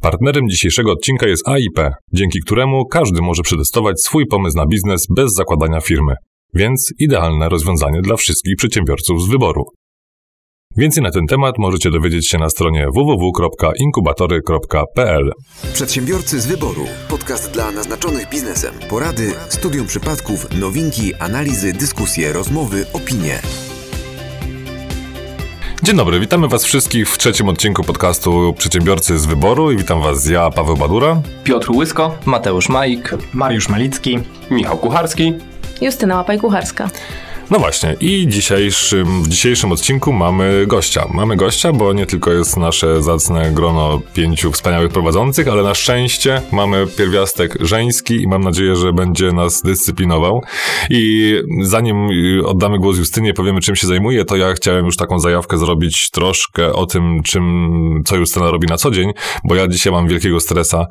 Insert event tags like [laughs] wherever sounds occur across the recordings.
Partnerem dzisiejszego odcinka jest AIP, dzięki któremu każdy może przetestować swój pomysł na biznes bez zakładania firmy. Więc idealne rozwiązanie dla wszystkich przedsiębiorców z wyboru. Więcej na ten temat możecie dowiedzieć się na stronie www.inkubatory.pl. Przedsiębiorcy z wyboru. Podcast dla naznaczonych biznesem. Porady, studium przypadków, nowinki, analizy, dyskusje, rozmowy, opinie. Dzień dobry, witamy Was wszystkich w trzecim odcinku podcastu Przedsiębiorcy z wyboru i witam Was ja, Paweł Badura. Piotr Łysko, Mateusz Majk, Mariusz Malicki, Michał Kucharski. Justyna Łapaj-Kucharska. No właśnie, i dzisiejszym, w dzisiejszym odcinku mamy gościa. Mamy gościa, bo nie tylko jest nasze zacne grono pięciu wspaniałych prowadzących, ale na szczęście mamy pierwiastek żeński i mam nadzieję, że będzie nas dyscyplinował. I zanim oddamy głos Justynie, powiemy czym się zajmuje, to ja chciałem już taką zajawkę zrobić troszkę o tym, czym, co Justyna robi na co dzień, bo ja dzisiaj mam wielkiego stresa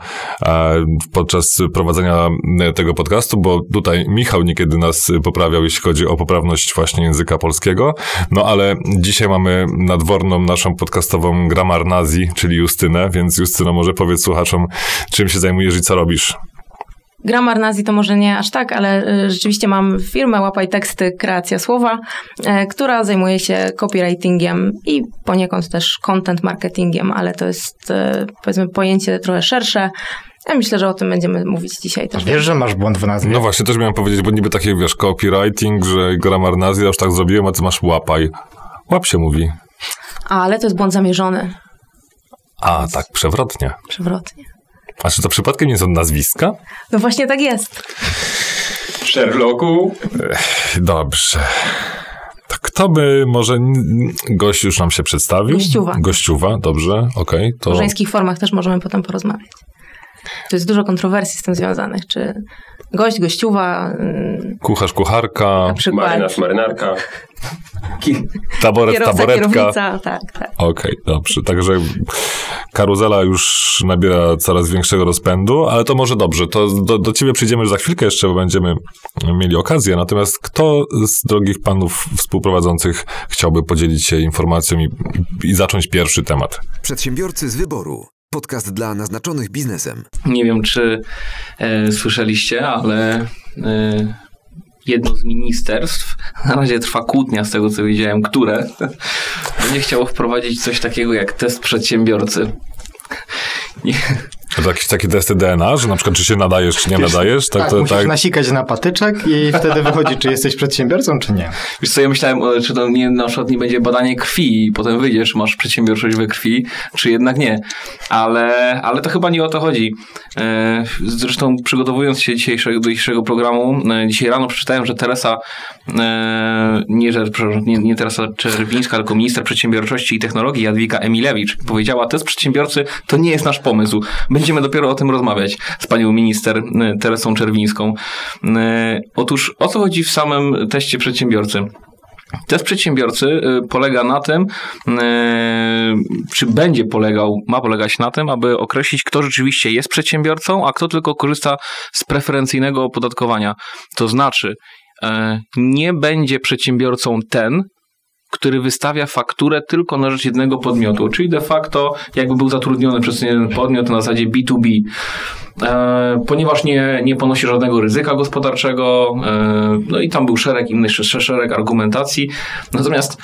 e, podczas prowadzenia tego podcastu, bo tutaj Michał niekiedy nas poprawiał, jeśli chodzi o poprawność właśnie języka polskiego. No ale dzisiaj mamy nadworną naszą podcastową gramarnazji, czyli Justynę, więc Justyno, może powiedz słuchaczom, czym się zajmujesz i co robisz? Grammar Nazi to może nie aż tak, ale y, rzeczywiście mam firmę Łapaj Teksty Kreacja Słowa, y, która zajmuje się copywritingiem i poniekąd też content marketingiem, ale to jest y, powiedzmy pojęcie trochę szersze. Ja myślę, że o tym będziemy mówić dzisiaj też. Wiesz, że masz błąd w nazwie? No właśnie, też miałem powiedzieć, bo niby takie, wiesz, copywriting, że grammar nazi, już tak zrobiłem, a ty masz łapaj. Łap się mówi. A, ale to jest błąd zamierzony. A, tak, przewrotnie. Przewrotnie. A czy to przypadkiem nie są nazwiska? No właśnie tak jest. Sherlocku. Dobrze. To kto by może. Gość już nam się przedstawił? Gościuwa. Gościuwa, dobrze, okej. O to żeńskich formach też możemy potem porozmawiać. To jest dużo kontrowersji z tym związanych, czy gość, gościuwa, y, kucharz, kucharka, Marynarz, marynarka. taboret, kierowca, taboretka. kierownica, tak, tak. Okej, dobrze. Także karuzela już nabiera coraz większego rozpędu, ale to może dobrze. To do, do ciebie przyjdziemy już za chwilkę jeszcze, bo będziemy mieli okazję. Natomiast kto z drogich panów współprowadzących chciałby podzielić się informacją i, i zacząć pierwszy temat? Przedsiębiorcy z wyboru. Podcast dla naznaczonych biznesem. Nie wiem, czy e, słyszeliście, ale e, jedno z ministerstw, na razie trwa kłótnia z tego, co widziałem, które [laughs] będzie chciało wprowadzić coś takiego jak test przedsiębiorcy. Nie, To jakieś takie testy DNA, że na przykład czy się nadajesz, czy nie nadajesz? Tak, to, musisz nasikać na patyczek i wtedy wychodzi, czy jesteś przedsiębiorcą, czy nie. Wiesz co, ja myślałem, czy to nie, na przykład nie będzie badanie krwi i potem wyjdziesz, masz przedsiębiorczość we krwi, czy jednak nie. Ale, ale to chyba nie o to chodzi. E, Zresztą przygotowując się dzisiejszego, do dzisiejszego programu, e, dzisiaj rano przeczytałem, że Teresa, e, nie, nie, nie Teresa Czerwińska, tylko minister przedsiębiorczości i technologii Jadwiga Emilewicz powiedziała, test przedsiębiorcy to nie jest nasz pomysł. Będziemy dopiero o tym rozmawiać z panią minister e, Teresą Czerwińską. E, Otóż o co chodzi w samym teście przedsiębiorcy? Test przedsiębiorcy y, polega na tym, y, czy będzie polegał, ma polegać na tym, aby określić, kto rzeczywiście jest przedsiębiorcą, a kto tylko korzysta z preferencyjnego opodatkowania. To znaczy, y, nie będzie przedsiębiorcą ten, który wystawia fakturę tylko na rzecz jednego podmiotu, czyli de facto jakby był zatrudniony przez jeden podmiot na zasadzie B2B. E, ponieważ nie, nie ponosi żadnego ryzyka gospodarczego, e, no i tam był szereg innych, sz- szereg argumentacji. Natomiast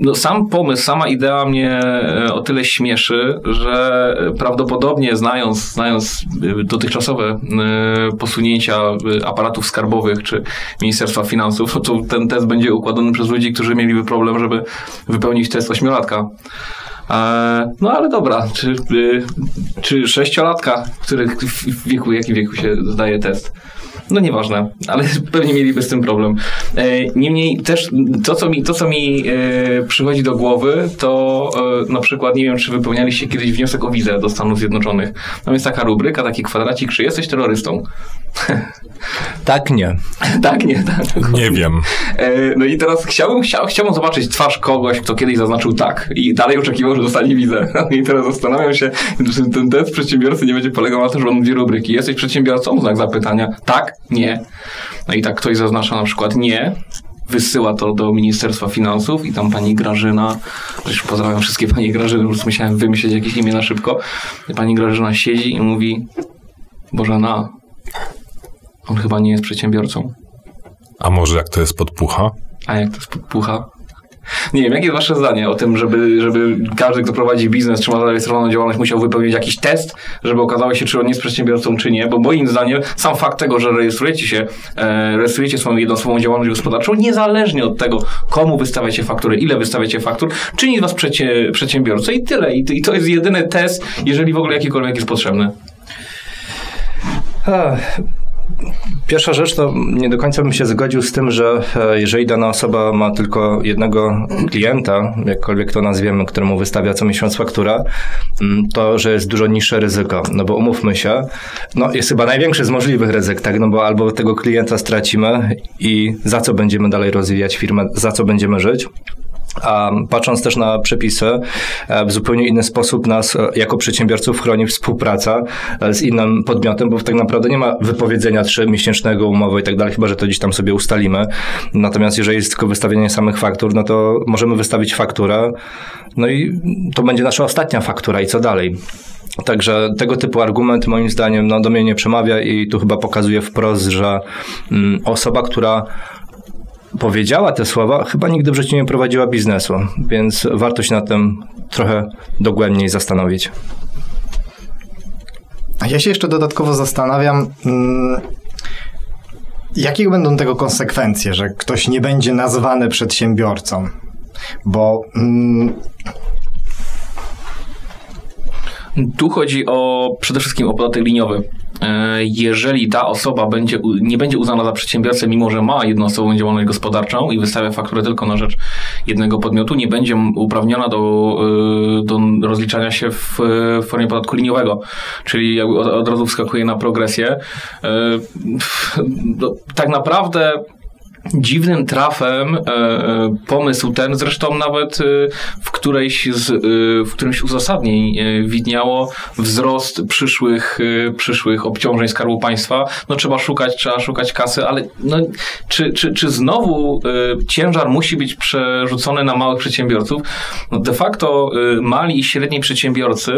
no, sam pomysł, sama idea mnie e, o tyle śmieszy, że prawdopodobnie znając, znając e, dotychczasowe e, posunięcia aparatów skarbowych czy Ministerstwa Finansów, to ten test będzie układany przez ludzi, którzy mieliby problem, żeby wypełnić test ośmiolatka. No ale dobra, czy, czy sześciolatka, który w wieku, jakim wieku się zdaje test? No nieważne, ale [laughs] pewnie mieliby z tym problem. E, Niemniej też to, co mi, to, co mi e, przychodzi do głowy, to e, na przykład, nie wiem, czy wypełnialiście kiedyś wniosek o wizę do Stanów Zjednoczonych. Tam jest taka rubryka, taki kwadracik, czy jesteś terrorystą? [laughs] Tak, nie. tak, nie, tak. Nie wiem. E, No i teraz chciałbym, chciał, chciałbym zobaczyć twarz kogoś, kto kiedyś zaznaczył tak i dalej oczekiwał, że dostanie wizę. [laughs] I teraz zastanawiam się, czy ten test przedsiębiorcy nie będzie polegał na tym, że on dwie rubryki. Jesteś przedsiębiorcą? Znak zapytania. Tak? Nie. No i tak ktoś zaznacza na przykład nie. wysyła to do Ministerstwa Finansów i tam pani Grażyna, już pozdrawiam wszystkie pani Grażyny, już musiałem wymyślić jakieś imię na szybko. I pani Grażyna siedzi i mówi, Bożena, on chyba nie jest przedsiębiorcą. A może jak to jest podpucha? A jak to jest podpucha? Nie wiem, jakie jest wasze zdanie o tym, żeby, żeby każdy, kto prowadzi biznes, czy ma zarejestrowaną działalność, musiał wypełnić jakiś test, żeby okazało się, czy on jest przedsiębiorcą, czy nie, bo moim zdaniem sam fakt tego, że rejestrujecie się, e, rejestrujecie swoją jednoosobową działalność gospodarczą, niezależnie od tego, komu wystawiacie faktury, ile wystawiacie faktur, czyni was przecie, przedsiębiorcą i tyle. I, I to jest jedyny test, jeżeli w ogóle jakikolwiek jest potrzebny. Pierwsza rzecz, to nie do końca bym się zgodził z tym, że e, jeżeli dana osoba ma tylko jednego klienta, jakkolwiek to nazwiemy, któremu wystawia co miesiąc faktura, mm, to że jest dużo niższe ryzyko. No bo umówmy się, no jest chyba największy z możliwych ryzyk, tak? No bo albo tego klienta stracimy i za co będziemy dalej rozwijać firmę, za co będziemy żyć, a patrząc też na przepisy, e, w zupełnie inny sposób nas e, jako przedsiębiorców chroni współpraca e, z innym podmiotem, bo tak naprawdę nie ma wypowiedzenia trzymiesięcznego umowy i tak dalej, chyba że to gdzieś tam sobie ustalimy. Natomiast jeżeli jest tylko wystawienie samych faktur, no to możemy wystawić fakturę, no i to będzie nasza ostatnia faktura i co dalej. Także tego typu argument moim zdaniem no, do mnie nie przemawia i tu chyba pokazuje wprost, że mm, osoba, która powiedziała te słowa, chyba nigdy w życiu nie prowadziła biznesu, więc warto się nad tym trochę dogłębniej zastanowić. A ja się jeszcze dodatkowo zastanawiam, mm, jakie będą tego konsekwencje, że ktoś nie będzie nazwany przedsiębiorcą. Bo mm, Tu chodzi o przede wszystkim o podatek liniowy. E, Jeżeli ta osoba będzie, nie będzie uznana za przedsiębiorcę, mimo że ma jednoosobową działalność gospodarczą i wystawia fakturę tylko na rzecz jednego podmiotu, nie będzie uprawniona do, e, do rozliczania się w, w formie podatku liniowego. Czyli od, razu wskakuje na progresję. E, no, Tak naprawdę dziwnym trafem e, e, pomysł ten, zresztą nawet e, w, którejś z, e, w którymś uzasadnień widniało wzrost przyszłych, przyszłych obciążeń Skarbu Państwa. No trzeba szukać, trzeba szukać kasy, ale no, czy, czy, czy znowu ciężar musi być przerzucony na małych przedsiębiorców? No de facto mali i średni przedsiębiorcy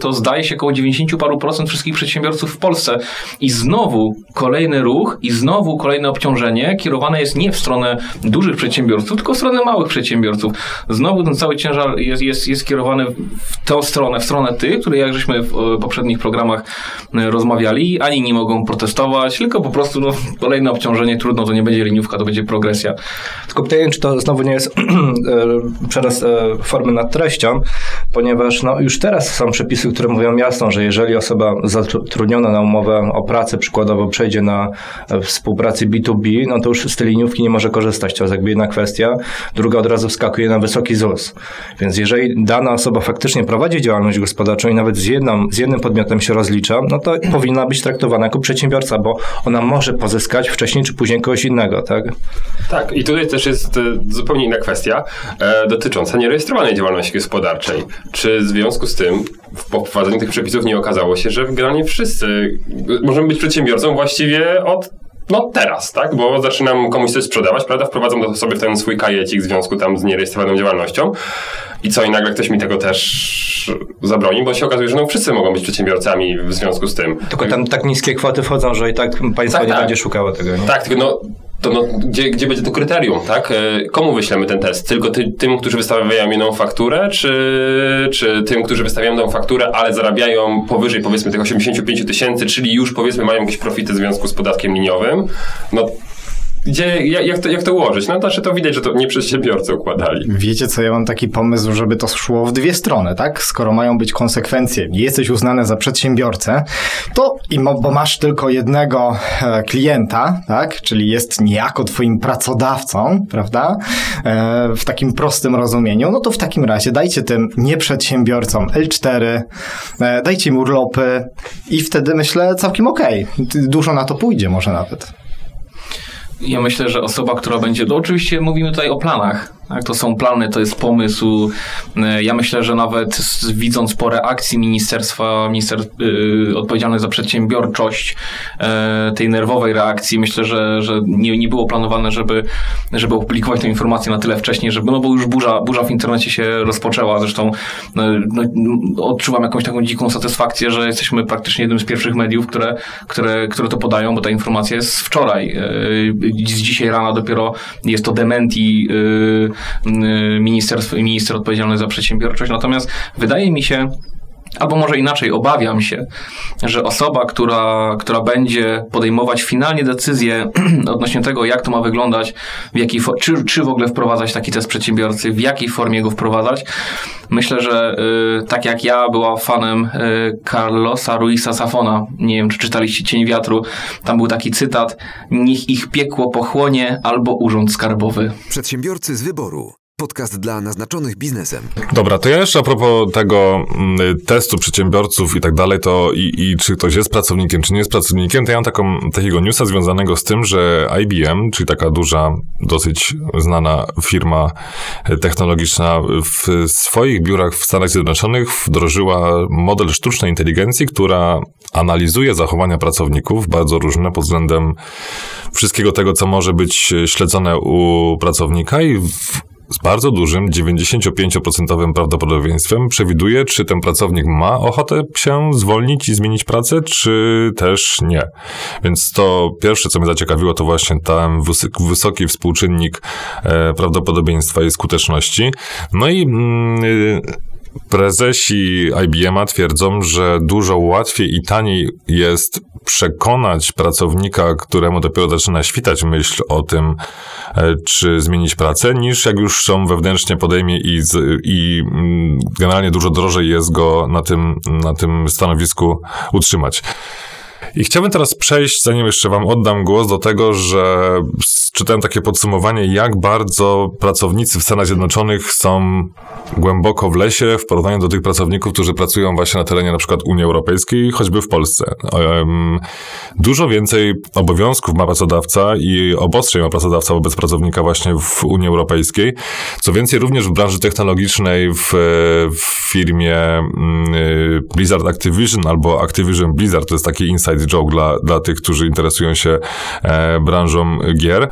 to zdaje się około 90 paru procent wszystkich przedsiębiorców w Polsce. I znowu kolejny ruch i znowu kolejne obciążenie kierowane jest nie w stronę dużych przedsiębiorców, tylko w stronę małych przedsiębiorców. Znowu ten cały ciężar jest, jest, jest kierowany w tę stronę, w stronę tych, które jak żeśmy w e, poprzednich programach e, rozmawiali, ani nie mogą protestować, tylko po prostu no, kolejne obciążenie, trudno, to nie będzie liniówka, to będzie progresja. Tylko pytanie, czy to znowu nie jest [clears throat] e, przerost formy nad treścią, ponieważ no, już teraz są przepisy, które mówią jasno, że jeżeli osoba zatrudniona na umowę o pracę przykładowo przejdzie na współpracę B2B, no to już tej liniówki nie może korzystać. To jest jakby jedna kwestia. Druga od razu wskakuje na wysoki ZUS. Więc jeżeli dana osoba faktycznie prowadzi działalność gospodarczą i nawet z, jedną, z jednym podmiotem się rozlicza, no to powinna być traktowana jako przedsiębiorca, bo ona może pozyskać wcześniej czy później kogoś innego, tak? Tak, i tutaj też jest e, zupełnie inna kwestia e, dotycząca nierejestrowanej działalności gospodarczej. Czy w związku z tym po wprowadzeniu tych przepisów nie okazało się, że generalnie wszyscy e, możemy być przedsiębiorcą właściwie od no teraz, tak? Bo zaczynam komuś coś sprzedawać, prawda? Wprowadzam to sobie w ten swój kajecik w związku tam z nierejestrowaną działalnością. I co, i nagle ktoś mi tego też zabroni, bo się okazuje, że no wszyscy mogą być przedsiębiorcami w związku z tym. Tylko tam tak niskie kwoty wchodzą, że i tak państwo Tak, nie tak. będzie szukało tego. Nie? Tak, tylko no, to no, gdzie, gdzie będzie to kryterium, tak? E, Komu wyślemy ten test? Tylko ty, tym, którzy wystawiają jedną fakturę, czy, czy tym, którzy wystawiają tą fakturę, ale zarabiają powyżej powiedzmy tych 85 tysięcy, czyli już powiedzmy mają jakieś profity w związku z podatkiem liniowym? No, gdzie, jak, to, jak to ułożyć? No, znaczy to widać, że to nie przedsiębiorcy układali. wiecie co, ja mam taki pomysł, żeby to szło w dwie strony, tak? Skoro mają być konsekwencje, jesteś uznany za przedsiębiorcę, to i bo masz tylko jednego e, klienta, tak? Czyli jest niejako twoim pracodawcą, prawda? E, w takim prostym rozumieniu, no to w takim razie dajcie tym nieprzedsiębiorcom L4, e, dajcie im urlopy i wtedy myślę całkiem okej. Dużo na to pójdzie może nawet. Ja myślę, że osoba, która będzie, no oczywiście mówimy tutaj o planach, Tak, to są plany, to jest pomysł. E, ja myślę, że nawet z, widząc po reakcji ministerstwa, minister yy, odpowiedzialny za przedsiębiorczość, yy, tej nerwowej reakcji, myślę, że, że nie, nie było planowane, żeby, żeby opublikować tę informację na tyle wcześniej, żeby, no bo już burza, burza w internecie się rozpoczęła. Zresztą no, no, odczuwam jakąś taką dziką satysfakcję, że jesteśmy praktycznie jednym z pierwszych mediów, które, które, które to podają, bo ta informacja jest wczoraj. Yy, z dzisiaj rana dopiero jest to dementi ministerstwo i minister odpowiedzialny za przedsiębiorczość. Natomiast wydaje mi się, Albo może inaczej, obawiam się, że osoba, która, która będzie podejmować finalnie decyzję [clears throat] odnośnie tego, jak to ma wyglądać, w jakiej czy, czy w ogóle wprowadzać taki test przedsiębiorcy, w jakiej formie go wprowadzać, myślę, że y, tak jak ja była fanem y, Carlosa Ruisa Safona, nie wiem, czy czytaliście Cień Wiatru, tam był taki cytat, niech ich piekło pochłonie albo urząd skarbowy. Przedsiębiorcy z wyboru. Podcast dla naznaczonych biznesem. Dobra, to ja jeszcze a propos tego mm, testu przedsiębiorców i tak dalej, to i, i czy ktoś jest pracownikiem, czy nie jest pracownikiem, to ja mam taką, takiego newsa związanego z tym, że IBM, czyli taka duża, dosyć znana firma technologiczna w swoich biurach w Stanach Zjednoczonych wdrożyła model sztucznej inteligencji, która analizuje zachowania pracowników, bardzo różne pod względem wszystkiego tego, co może być śledzone u pracownika i w, z bardzo dużym, 95% prawdopodobieństwem przewiduje, czy ten pracownik ma ochotę się zwolnić i zmienić pracę, czy też nie. Więc to pierwsze, co mnie zaciekawiło, to właśnie ten wysoki współczynnik e, prawdopodobieństwa i skuteczności. No i mm, Prezesi IBM twierdzą, że dużo łatwiej i taniej jest przekonać pracownika, któremu dopiero zaczyna świtać myśl o tym, e, czy zmienić pracę, niż jak już są wewnętrznie podejmie i, i mm, generalnie dużo drożej jest go na tym, na tym stanowisku utrzymać. I chciałbym teraz przejść, zanim jeszcze Wam oddam głos, do tego, że czytałem takie podsumowanie, jak bardzo pracownicy w Stanach Zjednoczonych są głęboko w lesie w porównaniu do tych pracowników, którzy pracują właśnie na terenie na przykład Unii Europejskiej, choćby w Polsce. Dużo więcej obowiązków ma pracodawca i obostrzeń ma pracodawca wobec pracownika właśnie w Unii Europejskiej. Co więcej, również w branży technologicznej w, w firmie mm, Blizzard Activision albo Activision Blizzard, to jest taki inside joke dla, dla tych, którzy interesują się e, branżą gier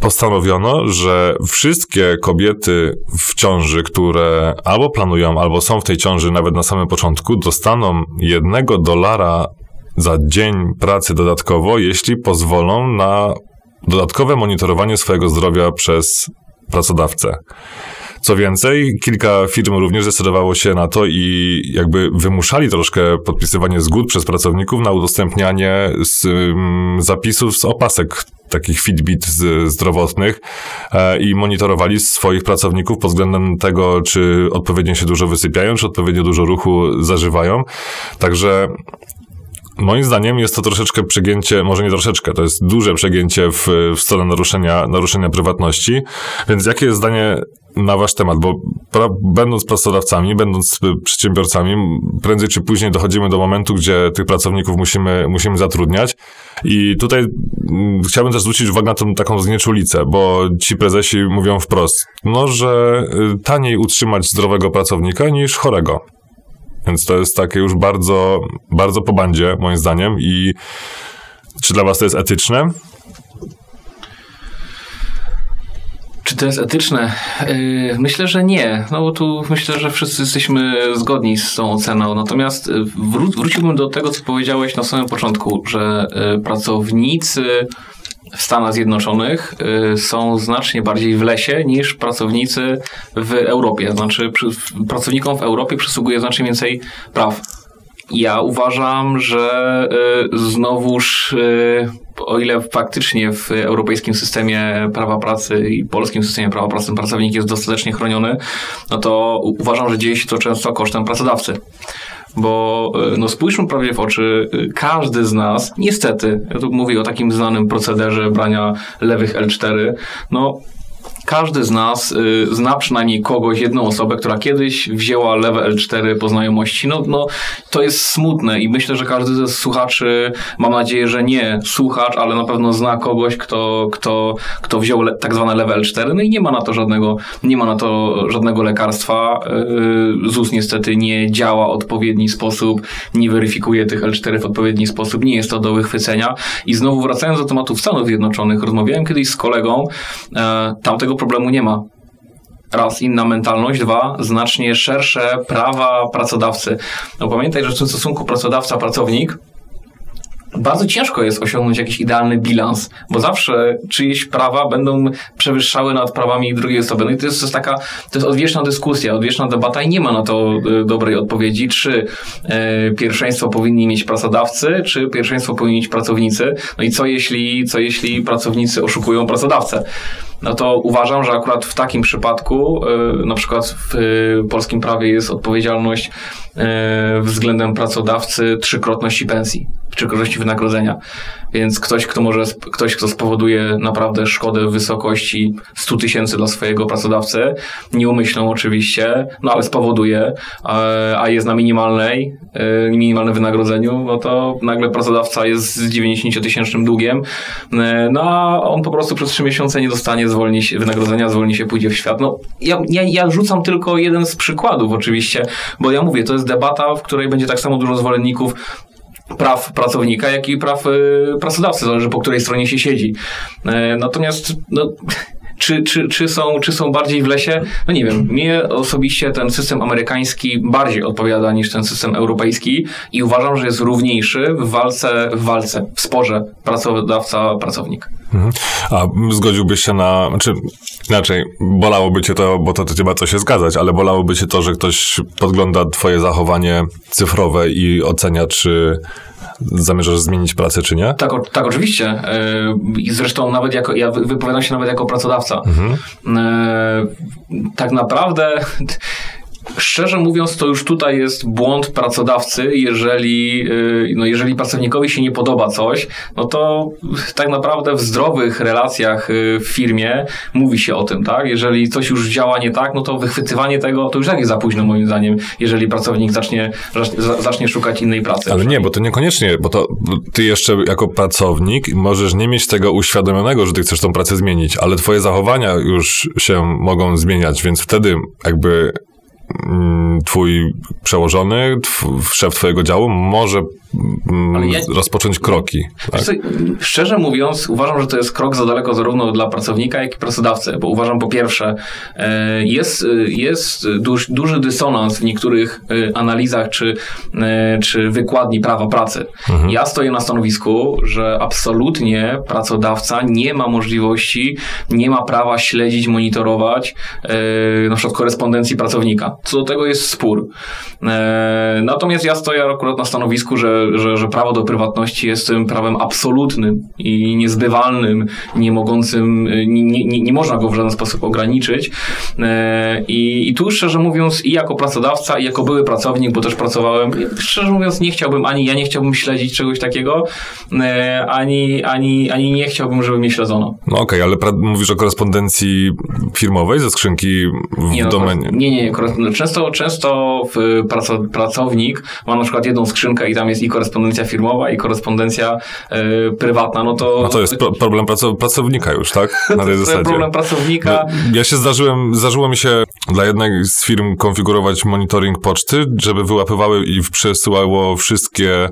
postanowiono, że wszystkie kobiety w ciąży, które albo planują, albo są w tej ciąży nawet na samym początku, dostaną jednego dolara za dzień pracy dodatkowo, jeśli pozwolą na dodatkowe monitorowanie swojego zdrowia przez pracodawcę. Co więcej, kilka firm również zdecydowało się na to i jakby wymuszali troszkę podpisywanie zgód przez pracowników na udostępnianie z, um, zapisów z opasek takich Fitbit zdrowotnych e, i monitorowali swoich pracowników pod względem tego, czy odpowiednio się dużo wysypiają, czy odpowiednio dużo ruchu zażywają. Także Moim zdaniem jest to troszeczkę przegięcie, może nie troszeczkę, to jest duże przegięcie w, w stronę naruszenia, naruszenia prywatności. Więc jakie jest zdanie na wasz temat? Bo pra, będąc pracodawcami, będąc przedsiębiorcami, prędzej czy później dochodzimy do momentu, gdzie tych pracowników musimy, musimy zatrudniać. I tutaj mm, chciałbym też zwrócić uwagę na tą taką znieczulicę, bo ci prezesi mówią wprost, no, że y, taniej utrzymać zdrowego pracownika niż chorego. Więc to jest takie już bardzo, bardzo po bandzie, moim zdaniem. I czy dla was to jest etyczne? Czy to jest etyczne? Yy, myślę, że nie. No bo tu myślę, że wszyscy jesteśmy zgodni z tą oceną. Natomiast wró- wróciłbym do tego, co powiedziałeś na samym początku, że yy, pracownicy w Stanach Zjednoczonych y, są znacznie bardziej w lesie niż pracownicy w Europie. Znaczy, pracownikom w Europie przysługuje znacznie więcej praw. Ja uważam, że y, znowuż, y, o ile faktycznie w europejskim systemie prawa pracy i polskim systemie prawa pracy pracownik jest dostatecznie chroniony, no to uważam, że dzieje się to często kosztem pracodawcy. Bo e, no spójrzmy prawie w oczy, e, każdy z nas, niestety, ja tu mówię o takim znanym procederze brania lewych L4, no każdy z nas y, zna przynajmniej kogoś, jedną osobę, która kiedyś wzięła level L4 po znajomości. No, no, to jest smutne i myślę, że każdy ze słuchaczy, mam nadzieję, że nie słuchacz, ale na pewno zna kogoś, kto, kto, kto wziął le, tak zwane level L4, no i nie ma na to żadnego, nie ma na to żadnego lekarstwa. Y, ZUS niestety nie działa w odpowiedni sposób, nie weryfikuje tych L4 w odpowiedni sposób, nie jest to do wychwycenia. I znowu wracając do tematów Stanów Zjednoczonych, rozmawiałem kiedyś z kolegą, e, tam tego problemu nie ma. Raz, inna mentalność, dwa, znacznie szersze prawa pracodawcy. No pamiętaj, że w tym stosunku pracodawca-pracownik bardzo ciężko jest osiągnąć jakiś idealny bilans, bo zawsze czyjeś prawa będą przewyższały nad prawami drugiej osoby. No i to jest, to jest taka, to jest odwieczna dyskusja, odwieczna debata i nie ma na to y, dobrej odpowiedzi, czy e, pierwszeństwo powinni mieć pracodawcy, czy pierwszeństwo powinni mieć pracownicy. No i co jeśli, co jeśli pracownicy oszukują pracodawcę? No to uważam, że akurat w takim przypadku, y, na przykład w y, polskim prawie jest odpowiedzialność y, względem pracodawcy trzykrotności pensji, trzykrotności wynagrodzenia. Więc ktoś, kto może, ktoś, kto spowoduje naprawdę szkodę w wysokości 100 tysięcy dla swojego pracodawcy, nieumyślną oczywiście, no ale spowoduje, a jest na minimalnej, minimalnym wynagrodzeniu, no to nagle pracodawca jest z 90-tysięcznym długiem, no a on po prostu przez 3 miesiące nie dostanie zwolni się, wynagrodzenia, zwolni się, pójdzie w świat. No, ja, ja, ja rzucam tylko jeden z przykładów oczywiście, bo ja mówię, to jest debata, w której będzie tak samo dużo zwolenników praw pracownika, jak i praw y, pracodawcy, zależy po której stronie się siedzi. E, natomiast no, czy, czy, czy, są, czy są bardziej w lesie? No nie wiem. Mnie osobiście ten system amerykański bardziej odpowiada niż ten system europejski i uważam, że jest równiejszy w walce, w walce, w sporze pracodawca-pracownik. Mhm. A zgodziłbyś się na, czy inaczej, bolałoby cię to, bo to, to ma co się zgadzać, ale bolałoby cię to, że ktoś podgląda twoje zachowanie cyfrowe i ocenia, czy zamierzasz zmienić pracę, czy nie? Tak, tak oczywiście. E, I zresztą nawet jako, ja wypowiadam się nawet jako pracodawca. Mhm. E, tak naprawdę Szczerze mówiąc, to już tutaj jest błąd pracodawcy, jeżeli, y, no jeżeli pracownikowi się nie podoba coś, no to tak naprawdę w zdrowych relacjach y, w firmie mówi się o tym, tak? Jeżeli coś już działa nie tak, no to wychwytywanie tego to już tak jest za późno moim zdaniem, jeżeli pracownik zacznie, zacznie szukać innej pracy. Ale nie, bo to niekoniecznie, bo to ty jeszcze jako pracownik możesz nie mieć tego uświadomionego, że ty chcesz tą pracę zmienić, ale twoje zachowania już się mogą zmieniać, więc wtedy jakby twój przełożony, szef twojego działu może mm, ja... rozpocząć kroki. Tak? Co, szczerze mówiąc, uważam, że to jest krok za daleko zarówno dla pracownika, jak i pracodawcy, bo uważam po pierwsze, e, jest, jest duż, duży dysonans w niektórych e, analizach czy, e, czy wykładni prawa pracy. Mhm. Ja stoję na stanowisku, że absolutnie pracodawca nie ma możliwości, nie ma prawa śledzić, monitorować na przykład korespondencji pracownika co do tego jest spór. Natomiast ja stoję akurat na stanowisku, że, że, że prawo do prywatności jest tym prawem absolutnym i niezbywalnym, nie mogącym, nie, nie, nie można go w żaden sposób ograniczyć. E, I, I tu szczerze mówiąc, i jako pracodawca, i jako były pracownik, bo też pracowałem, szczerze mówiąc, nie chciałbym, ani ja nie chciałbym śledzić czegoś takiego, e, ani, ani, ani nie chciałbym, żeby mnie śledzono. No okej, okay, ale mówisz o korespondencji firmowej ze skrzynki w nie, no, domenie? Nie, nie, nie. Często, często pracownik ma na przykład jedną skrzynkę i tam jest i korespondencja firmowa, i korespondencja y, prywatna, no to... No to jest pro, problem pracownika już, tak? [laughs] Na tej to zasadzie. problem pracownika. No, ja się zdarzyłem, zdarzyło mi się dla jednej z firm konfigurować monitoring poczty, żeby wyłapywały i przesyłało wszystkie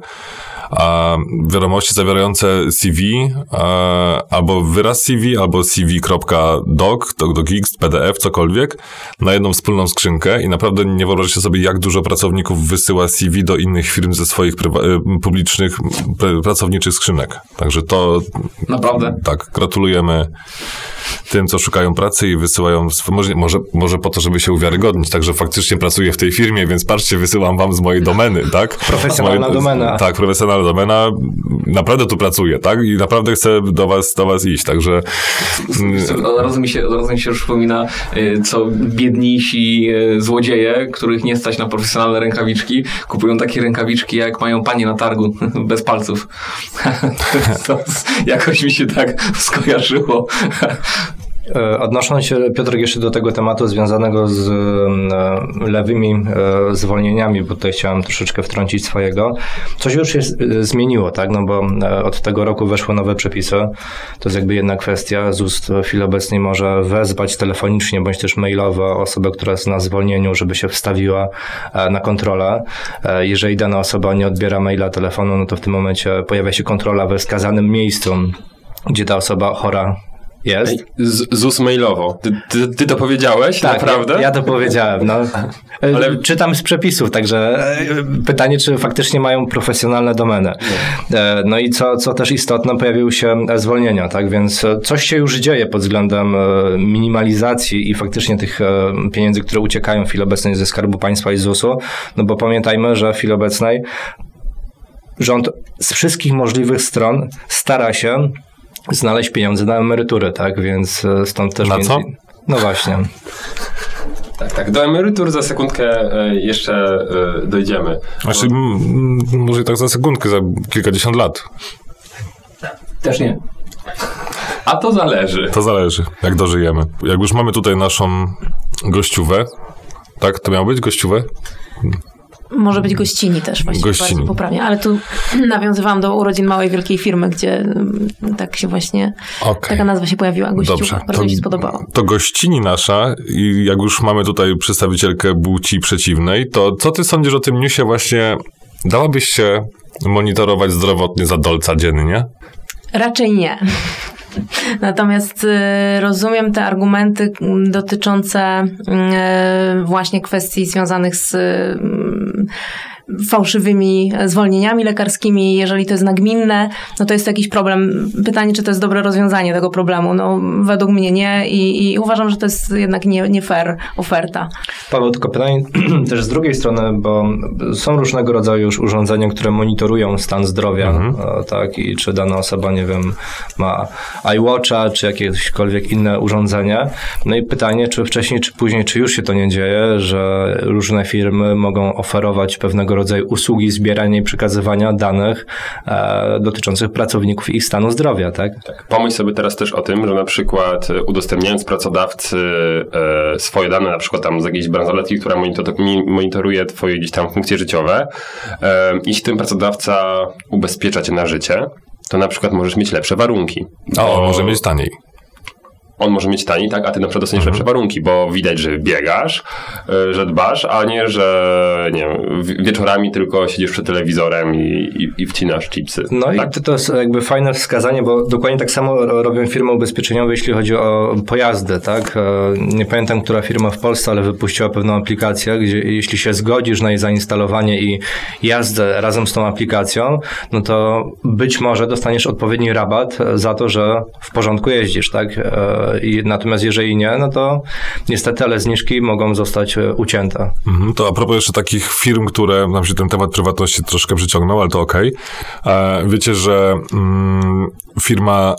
a wiadomości zawierające CV, a, albo wyraz CV, albo CV.doc, docx, PDF, cokolwiek, na jedną wspólną skrzynkę i naprawdę nie wyobraźcie sobie, jak dużo pracowników wysyła CV do innych firm ze swoich y, publicznych pracowniczych skrzynek. Także to... Naprawdę? Tak, gratulujemy tym, co szukają pracy i wysyłają, może, może, może po to, żeby się uwiarygodnić, także faktycznie pracuję w tej firmie, więc patrzcie, wysyłam wam z mojej domeny, tak? [laughs] Profesjonalna mojej, domena. Tak, profesjonalna domena. Naprawdę tu pracuję, tak? I naprawdę chcę do was, do was iść, także... Od razu mi się, od razu mi się już przypomina, y, co biedniejsi y, złodzieje, których nie stać na profesjonalne rękawiczki, kupują takie rękawiczki, jak mają panie na targu, [laughs] bez palców. [laughs] to jakoś mi się tak skojarzyło. E, Odnosząc się, Piotr, jeszcze do tego tematu związanego z e, lewymi e, zwolnieniami, bo tutaj chciałem troszeczkę wtrącić swojego. Coś już się zmieniło, tak? No bo od tego roku weszły nowe przepisy. To jest jakby jedna kwestia. ZUS w chwili obecnej może wezwać telefonicznie bądź też mailowo osobę, która jest na zwolnieniu, żeby się wstawiła na kontrolę. Jeżeli dana osoba nie odbiera maila, telefonu, no to w tym momencie pojawia się kontrola we wskazanym miejscu, gdzie ta osoba chora jest. Z, ZUS mailowo. Ty, ty, ty to powiedziałeś? Naprawdę? Ja, ja to powiedziałem. No. [laughs] Ale- Ale czytam z przepisów, także e, pytanie, czy faktycznie mają profesjonalne domeny. E, No i co, co też istotne, pojawiły się zwolnienia, tak? Więc e, coś się już dzieje pod względem e, minimalizacji i faktycznie tych e, pieniędzy, które uciekają w chwili obecnej ze Skarbu Państwa i ZUS-u. No bo pamiętajmy, że w chwili obecnej rząd z wszystkich możliwych stron stara się znaleźć pieniądze na emerytury, tak? Więc e, stąd też... Na między- co? No właśnie. [laughs] Tak, tak. Do emerytur za sekundkę e, jeszcze e, dojdziemy. Znaczy, m, m, może i tak za sekundkę, za kilkadziesiąt lat. Też nie. A to zależy. To zależy, jak dożyjemy. Jak już mamy tutaj naszą gościówę, tak? To miało być gościówę? Może być gościni też właściwie Gościni. poprawnie, ale tu [clears throat] nawiązywałam do urodzin małej wielkiej firmy, gdzie mm, tak się właśnie Okej. taka nazwa się pojawiła, gościuwa. Dobrze. Bardzo mi się spodobało. To gościni nasza i jak już mamy tutaj przedstawicielkę płci przeciwnej, to co ty sądzisz o tym newsie właśnie? Dałabyś się monitorować zdrowotnie za dolca dziennie? Raczej nie. [laughs] Natomiast y, rozumiem te argumenty mm, dotyczące y, właśnie kwestii związanych z y, fałszywymi zwolnieniami lekarskimi. Jeżeli to jest nagminne, no to jest jakiś problem. Pytanie, czy to jest dobre rozwiązanie tego problemu. No, według mnie nie i, i uważam, że to jest jednak nie, nie fair oferta. Paweł, tylko pytanie [clears throat] też z drugiej strony, bo są różnego rodzaju już urządzenia, które monitorują stan zdrowia, e, tak, i czy dana osoba, nie wiem, ma iWatcha, czy jakiekolwiek inne urządzenie. No i pytanie, czy wcześniej, czy później, czy już się to nie dzieje, że różne firmy mogą oferować pewnego rodzaju usługi zbierania i przekazywania danych e, dotyczących pracowników i ich stanu zdrowia, tak? Tak. Pomyśl sobie teraz też o tym, że na przykład e, udostępniając pracodawcy e, swoje dane, na przykład tam z jakiejś bransoletki, która monitor, monitoruje twoje gdzieś tam funkcje życiowe, e, jeśli ten pracodawca ubezpiecza cię na życie, to na przykład możesz mieć lepsze warunki. Bo może mieć taniej. On może mieć taniej, tak, a ty na przykład dostaniesz lepsze warunki, bo widać, że biegasz, e, że dbasz, a nie, że nie wiem, wi- wieczorami tylko siedzisz przed telewizorem i, i, i wcinasz chipsy. No tak? i to, jest jakby fajne wskazanie, bo dokładnie tak samo ro- robią firmy ubezpieczeniowe, jeśli chodzi o pojazdy, tak? E, Nie pamiętam, która firma w Polsce, ale wypuściła pewną aplikację, gdzie jeśli się zgodzisz na jej zainstalowanie i jazdę razem z tą aplikacją, no to być może dostaniesz odpowiedni rabat za to, że w porządku jeździsz, tak? I natomiast jeżeli nie, no to niestety, ale zniżki mogą zostać e, ucięte. Mhm, to a propos jeszcze takich firm, które nam się ten temat prywatności troszkę przyciągnął, ale to okej. E, Wiecie, że mm, firma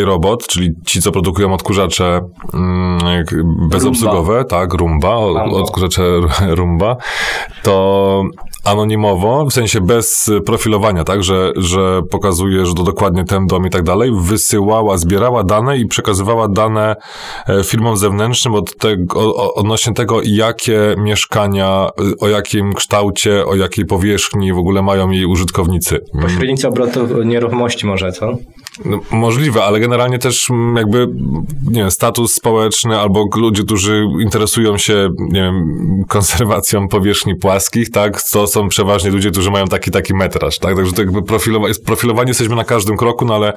iRobot, czyli ci, co produkują odkurzacze mm, bezobsługowe, tak, Rumba, odkurzacze [laughs] Rumba, to anonimowo, w sensie bez profilowania, tak, że, że pokazuje, że to dokładnie ten dom i tak dalej, wysyłała, zbierała dane i przekazywała dane e, firmom zewnętrznym od tego, odnośnie tego, jakie mieszkania, y, o jakim kształcie, o jakiej powierzchni w ogóle mają jej użytkownicy. Pośrednicy obrotu nieruchomości może, co? No, możliwe, ale generalnie też mm, jakby, nie wiem, status społeczny albo ludzie, którzy interesują się, nie wiem, konserwacją powierzchni płaskich, tak, to są przeważnie ludzie, którzy mają taki, taki metraż, tak, także to jakby profilowa- profilowani jesteśmy na każdym kroku, no ale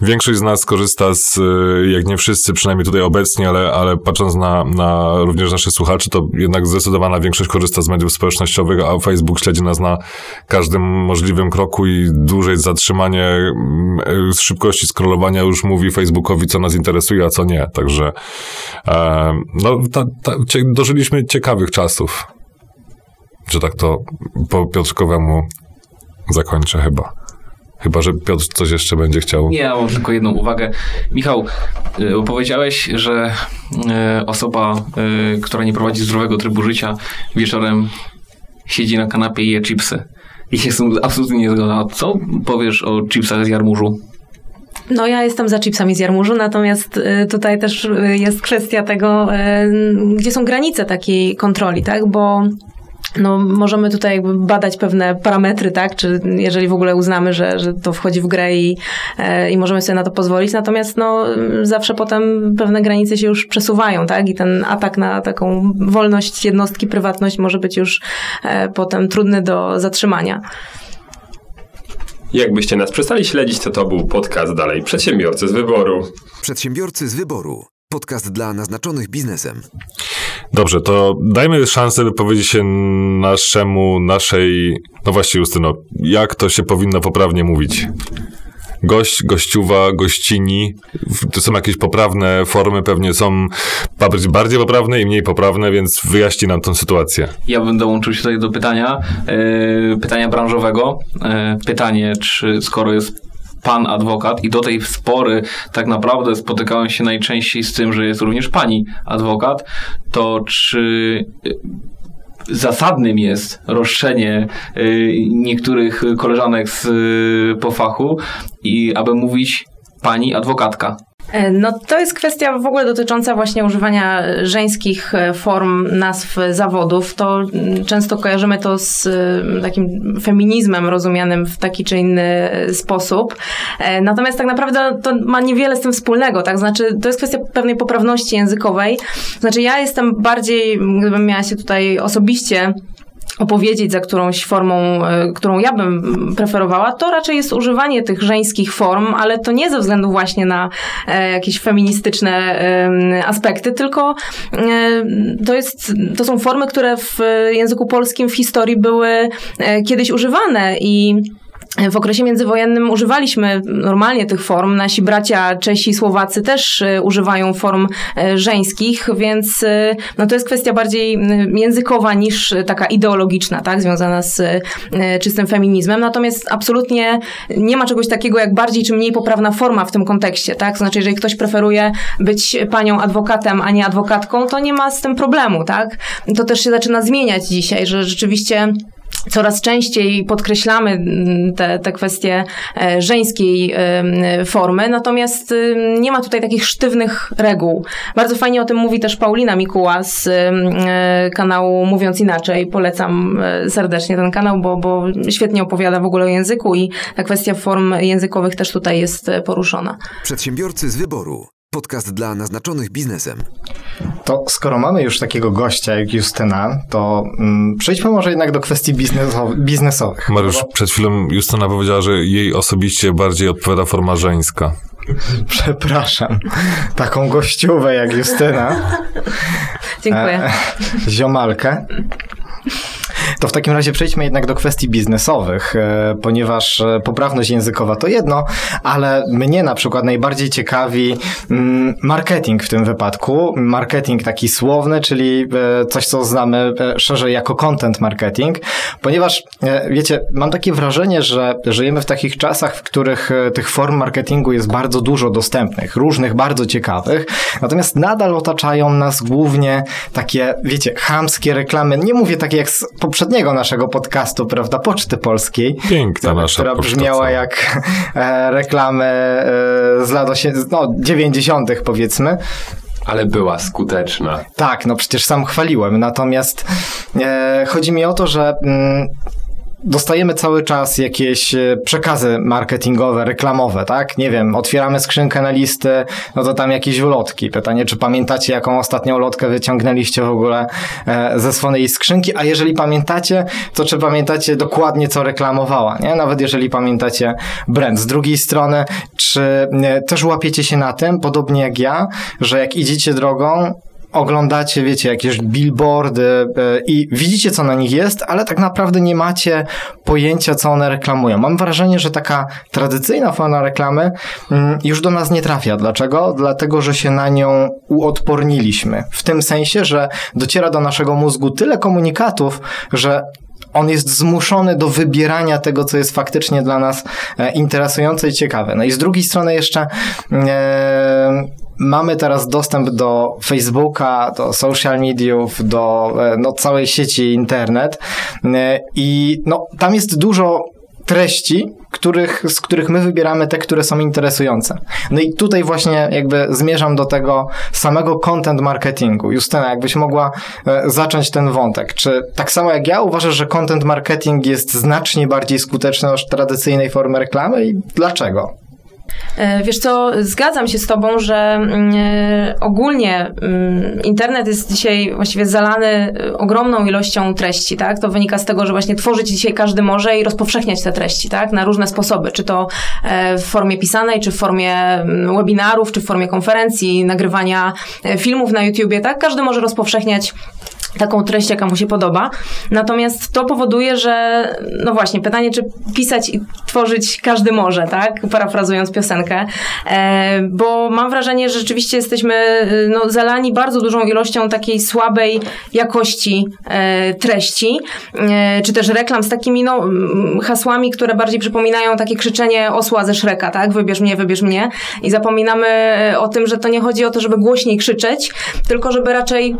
większość z nas korzysta z, y, jak nie wszyscy, przynajmniej tutaj obecnie, ale, ale patrząc na, na również naszych słuchaczy, to jednak zdecydowana większość korzysta z mediów społecznościowych, a Facebook śledzi nas na każdym możliwym kroku i dłużej zatrzymanie mm, z szybkości scrollowania już mówi Facebookowi, co nas interesuje, a co nie. Także e, no, ta, ta, cie, dożyliśmy ciekawych czasów. Że tak to po Piotrkowemu zakończę chyba. Chyba, że Piotr coś jeszcze będzie chciał. Nie, ja mam tylko jedną uwagę. Michał, y, powiedziałeś, że y, osoba, y, która nie prowadzi zdrowego trybu życia, wieczorem siedzi na kanapie i je chipsy. Z tym absolutnie nie zgadzam. Co powiesz o chipsach z jarmużu? No ja jestem za chipsami z jarmużu, natomiast y, tutaj też y, jest kwestia tego, y, gdzie są granice takiej kontroli, tak? Bo no, możemy tutaj badać pewne parametry, tak? Czy jeżeli w ogóle uznamy, że, że to wchodzi w grę i, i możemy sobie na to pozwolić. Natomiast no, zawsze potem pewne granice się już przesuwają, tak? I ten atak na taką wolność jednostki, prywatność może być już potem trudny do zatrzymania. Jakbyście nas przestali śledzić, to to był podcast dalej Przedsiębiorcy z wyboru. Przedsiębiorcy z wyboru. Podcast dla naznaczonych biznesem. Dobrze, to dajmy szansę wypowiedzieć się naszemu, naszej, no właśnie Justyno, jak to się powinno poprawnie mówić? Gość, gościuwa, gościni, to są jakieś poprawne formy, pewnie są bardziej- poprawne i mniej poprawne, więc wyjaśnij nam tą sytuację. Ja bym dołączył się tutaj do pytania, e, pytania branżowego. E, pytanie, czy skoro jest pan adwokat i do tej spory tak naprawdę spotykałem się najczęściej z tym, że jest również pani adwokat, to czy zasadnym jest roszczenie e, niektórych koleżanek z e, po fachu i aby mówić pani adwokatka. E, No to jest kwestia w ogóle dotycząca właśnie używania żeńskich e, form nazw zawodów. To mm, często kojarzymy to z e, takim feminizmem rozumianym w taki czy inny sposób. Natomiast tak naprawdę to ma niewiele z tym wspólnego, tak? Znaczy to jest kwestia pewnej poprawności językowej. Znaczy ja jestem bardziej, gdybym miała się tutaj osobiście opowiedzieć za którąś formą, e, którą ja bym preferowała, to raczej jest używanie tych żeńskich form, ale to nie ze względu właśnie na e, jakieś feministyczne em, aspekty, tylko e, to, jest, to są formy, które w języku polskim w historii były kiedyś używane i w okresie międzywojennym używaliśmy normalnie tych form. Nasi bracia Czesi Słowacy też e, używają form e, żeńskich, więc e, no to jest kwestia bardziej językowa niż taka ideologiczna, tak, związana z czystym feminizmem. Natomiast absolutnie nie ma czegoś takiego jak bardziej czy mniej poprawna forma w tym kontekście, tak? Znaczy, jeżeli ktoś preferuje być panią adwokatem, a nie adwokatką, to nie ma z tym problemu, tak? To też się zaczyna zmieniać dzisiaj, że rzeczywiście coraz częściej podkreślamy mm, te, te kwestie e, żeńskiej formy, natomiast nie ma tutaj takich sztywnych reguł. Bardzo fajnie o tym mówi też Paulina Mikuła z e, kanału Mówiąc Inaczej. Polecam e, serdecznie ten kanał, bo, bo świetnie opowiada w ogóle o języku i ta kwestia form językowych też tutaj jest poruszona. Przedsiębiorcy z wyboru. Podcast dla naznaczonych biznesem. To skoro mamy już takiego gościa jak Justyna, to mm, przejdźmy może jednak do kwestii biznesow- biznesowych. Mariusz, przed chwilą Justyna powiedziała, że jej osobiście bardziej odpowiada forma żeńska. Przepraszam. Taką gościówę jak Justyna, Dziękuję. e, ziomalkę. To w takim razie przejdźmy jednak do kwestii biznesowych, e, ponieważ e, poprawność językowa to jedno, ale mnie na przykład najbardziej ciekawi mm, marketing w tym wypadku. Marketing taki słowny, czyli e, coś, co znamy szerzej jako content marketing, ponieważ wiecie, mam takie wrażenie, że żyjemy w takich czasach, w których tych form marketingu jest bardzo dużo dostępnych, różnych, bardzo ciekawych, natomiast nadal otaczają nas głównie takie, wiecie, chamskie reklamy. Nie mówię takie jak z poprzedniego naszego podcastu, prawda, Poczty Polskiej. Piękna nasza która brzmiała jak e, reklamy e, z lat osie, no, 90. powiedzmy. Ale była skuteczna. Tak, no przecież sam chwaliłem. Natomiast e, chodzi mi o to, że mm, dostajemy cały czas jakieś e, przekazy marketingowe, reklamowe, tak? Nie wiem, otwieramy skrzynkę na listy, no to tam jakieś ulotki. Pytanie, czy pamiętacie, jaką ostatnią ulotkę wyciągnęliście w ogóle e, ze swojej skrzynki? A jeżeli pamiętacie, to czy pamiętacie dokładnie, co reklamowała, nie? Nawet jeżeli pamiętacie brand. Z drugiej strony, czy e, też łapiecie się na tym, podobnie jak ja, że jak idziecie drogą, oglądacie, wiecie, jakieś billboardy e, i widzicie, co na nich jest, ale tak naprawdę nie macie pojęcia, co one reklamują. Mam wrażenie, że taka tradycyjna forma reklamy mm, już do nas nie trafia. Dlaczego? Dlatego, że się na nią uodporniliśmy. W tym sensie, że dociera do naszego mózgu tyle komunikatów, że on jest zmuszony do wybierania tego, co jest faktycznie dla nas e, interesujące i ciekawe. No i z drugiej strony jeszcze e, mamy teraz dostęp do Facebooka, do social mediów, do e, no, całej sieci internet e, i no, tam jest dużo treści, których, z których my wybieramy te, które są interesujące. No i tutaj właśnie jakby zmierzam do tego samego content marketingu. Justyna, jakbyś mogła e, zacząć ten wątek. Czy tak samo jak ja uważasz, że content marketing jest znacznie bardziej skuteczny od tradycyjnej formy reklamy i dlaczego? E, wiesz co, zgadzam się z Tobą, że mm, e, ogólnie mm, internet jest dzisiaj właściwie zalany e, ogromną ilością treści, tak? To wynika z tego, że właśnie tworzyć dzisiaj każdy może i rozpowszechniać te treści, tak? Na różne sposoby, czy to w formie pisanej, czy w formie mm, webinarów, czy w formie konferencji, nagrywania filmów na YouTubie, tak? Każdy może rozpowszechniać taką treść, jaka mu się podoba. Natomiast to powoduje, że no właśnie, pytanie, czy pisać i tworzyć każdy może, tak? Parafrazując piosenkę. E, bo mam wrażenie, że rzeczywiście jesteśmy no, zalani bardzo dużą ilością takiej słabej jakości e, treści, e, czy też reklam z takimi no, hasłami, które bardziej przypominają takie krzyczenie osła ze Szreka, tak? Wybierz mnie, wybierz mnie. I zapominamy o tym, że to nie chodzi o to, żeby głośniej krzyczeć, tylko żeby raczej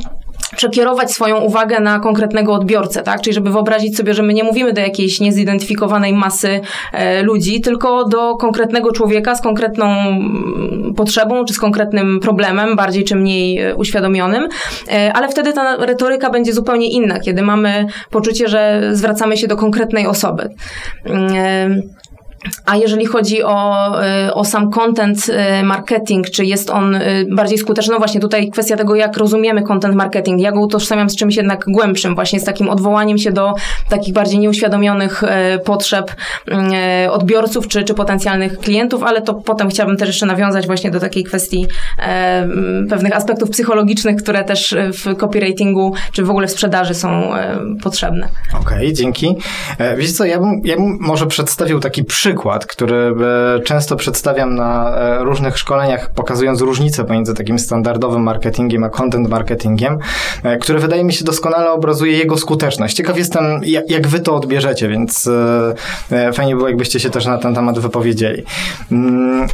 przekierować swoją uwagę na konkretnego odbiorcę, tak? Czyli żeby wyobrazić sobie, że my nie mówimy do jakiejś niezidentyfikowanej masy e, ludzi, tylko do konkretnego człowieka z konkretną mm, potrzebą czy z konkretnym problemem, bardziej czy mniej e, uświadomionym, e, ale wtedy ta retoryka będzie zupełnie inna, kiedy mamy poczucie, że zwracamy się do konkretnej osoby. A jeżeli chodzi o, y, o sam content y, marketing, czy jest on y, bardziej skuteczny? No właśnie tutaj kwestia tego, jak rozumiemy content marketing. Ja go utożsamiam z czymś jednak głębszym, właśnie z takim odwołaniem się do takich bardziej nieuświadomionych potrzeb odbiorców czy, czy potencjalnych klientów, ale to potem chciałabym też jeszcze nawiązać właśnie do takiej kwestii pewnych aspektów psychologicznych, które też w copywritingu czy w ogóle w sprzedaży są potrzebne. Okej, okay, dzięki. E, wiecie co, ja bym, ja bym może przedstawił taki przykład przykład, który e, często przedstawiam na e, różnych szkoleniach, pokazując różnicę pomiędzy takim standardowym marketingiem a content marketingiem, e, który wydaje mi się doskonale obrazuje jego skuteczność. Ciekaw jestem, jak wy to odbierzecie, więc fajnie było, jakbyście się też na ten temat wypowiedzieli. Mm,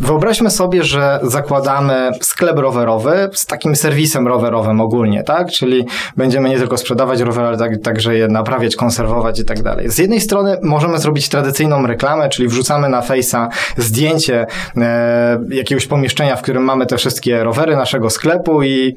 wyobraźmy sobie, że zakładamy sklep rowerowy z takim serwisem rowerowym ogólnie, tak? Czyli będziemy nie tylko sprzedawać rowery, ale tak, także je naprawiać, konserwować i tak dalej. Z jednej strony możemy zrobić tradycyjną reklamę, reklamę, czyli wrzucamy na Face'a zdjęcie e, jakiegoś pomieszczenia, w którym mamy te wszystkie rowery naszego sklepu i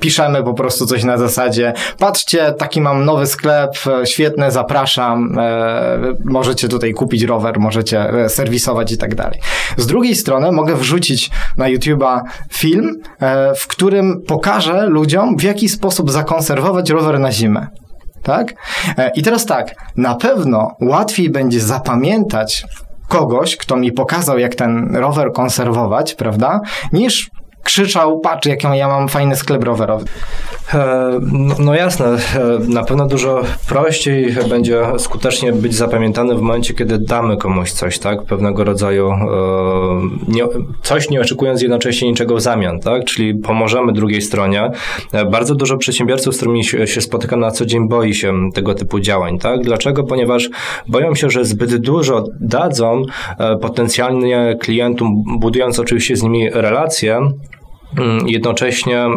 piszemy po prostu coś na zasadzie patrzcie, taki mam nowy sklep, e, świetny, zapraszam, e, możecie tutaj kupić rower, możecie e, serwisować i tak dalej. Z drugiej strony mogę wrzucić na YouTube'a film, e, w którym pokażę ludziom, w jaki sposób zakonserwować rower na zimę tak? E, I teraz tak, na pewno łatwiej będzie zapamiętać kogoś, kto mi pokazał, jak ten rower konserwować, prawda, niż krzyczał, patrz, jaki ja mam fajny sklep rowerowy. E, no, no, jasne, e, na pewno dużo prościej będzie skutecznie być zapamiętany w momencie, kiedy damy komuś coś, tak? Pewnego rodzaju e, nie, coś nie oczekując jednocześnie niczego w zamian, tak? Czyli pomożemy drugiej stronie. Bardzo dużo przedsiębiorców, z którymi się spotykam na co dzień, boi się tego typu działań, tak? Dlaczego? Ponieważ boją się, że zbyt dużo dadzą potencjalnie klientom, budując oczywiście z nimi relacje, jednocześnie e,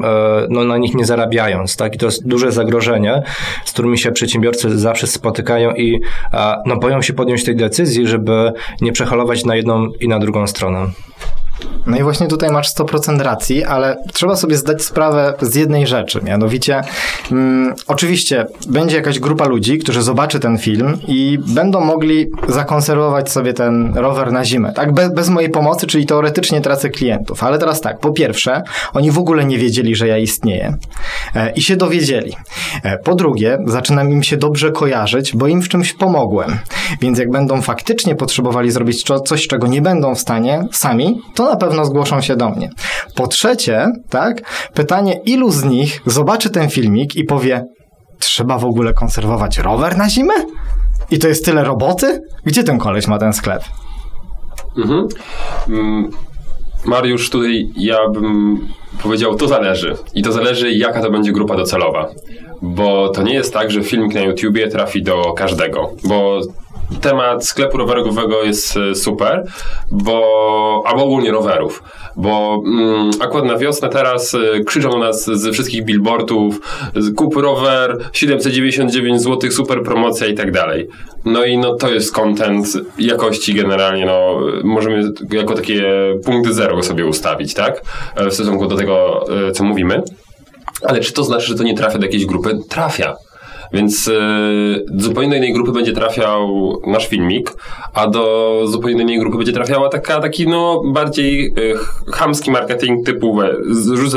no, na nich nie zarabiając. Tak? I to jest duże zagrożenie, z którymi się przedsiębiorcy zawsze spotykają i no, boją się podjąć tej decyzji, żeby nie przehalować na jedną i na drugą stronę. No i właśnie tutaj masz 100% racji, ale trzeba sobie zdać sprawę z jednej rzeczy, mianowicie mm, oczywiście będzie jakaś grupa ludzi, którzy zobaczy ten film i będą mogli zakonserwować sobie ten rower na zimę, tak? Bez, bez mojej pomocy, czyli teoretycznie tracę klientów. Ale teraz tak, po pierwsze, oni w ogóle nie wiedzieli, że ja istnieję e, i się dowiedzieli. E, po drugie, zaczynam im się dobrze kojarzyć, bo im w czymś pomogłem. Więc jak będą faktycznie potrzebowali zrobić coś, czego nie będą w stanie sami, to na pewno zgłoszą się do mnie. Po trzecie, tak, pytanie, ilu z nich zobaczy ten filmik i powie, trzeba w ogóle konserwować rower na zimę? I to jest tyle roboty? Gdzie ten koleś ma ten sklep? Mhm. Mm, Mariusz, tutaj ja bym powiedział, to zależy. I to zależy, jaka to będzie grupa docelowa. Bo to nie jest tak, że filmik na YouTubie trafi do każdego. Bo temat sklepu rowerowego jest e, super, bo albo ogólnie rowerów, bo mm, akurat na wiosnę teraz e, krzyczą nas ze wszystkich billboardów kup rower, 799 zł, super promocja i tak dalej. No i no to jest content jakości generalnie, no możemy jako takie punkty zero sobie ustawić, tak? E, W stosunku do tego, co mówimy. Ale czy to znaczy, że to nie trafia do jakiejś grupy? Trafia. Więc e, zupełnie do innej grupy będzie trafiał nasz filmik, a do zupełnie innej grupy będzie trafiała taka, taki no bardziej e, chamski marketing typu we,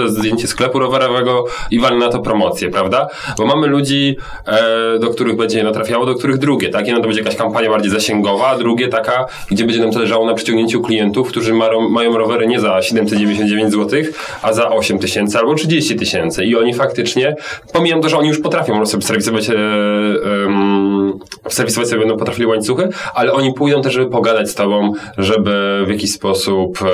zdjęcie sklepu rowerowego i walę na to promocję, prawda? Bo mamy ludzi, e, do których będzie jedno trafiało, do których drugie, tak? Jedno to będzie jakaś kampania bardziej zasięgowa, a drugie taka, gdzie będzie nam zależało na przyciągnięciu klientów, którzy mają, mają rowery nie za 799 zł, a za 8 tysięcy albo 30 tysięcy i oni faktycznie, pomijam to, że oni już potrafią sobie serwisować e, em, serwisować sobie będą potrafili łańcuchy, ale oni pójdą też, żeby pogadać z tobą, żeby w jakiś sposób e,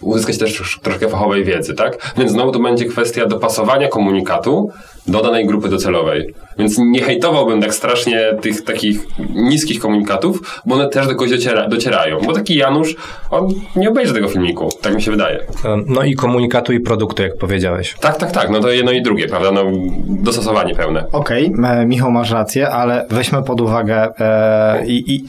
uzyskać też troszkę fachowej wiedzy, tak? Więc znowu to będzie kwestia dopasowania komunikatu do danej grupy docelowej. Więc nie hejtowałbym tak strasznie tych takich niskich komunikatów, bo one też do kogoś dociera, docierają. Bo taki Janusz, on nie obejrzy tego filmiku, tak mi się wydaje. No i komunikatu i produktu, jak powiedziałeś. Tak, tak, tak, no to jedno i drugie, prawda? No, dostosowanie pełne. Okej, e, Michał, masz rację, ale weźmy pod uwagę, e, i, i,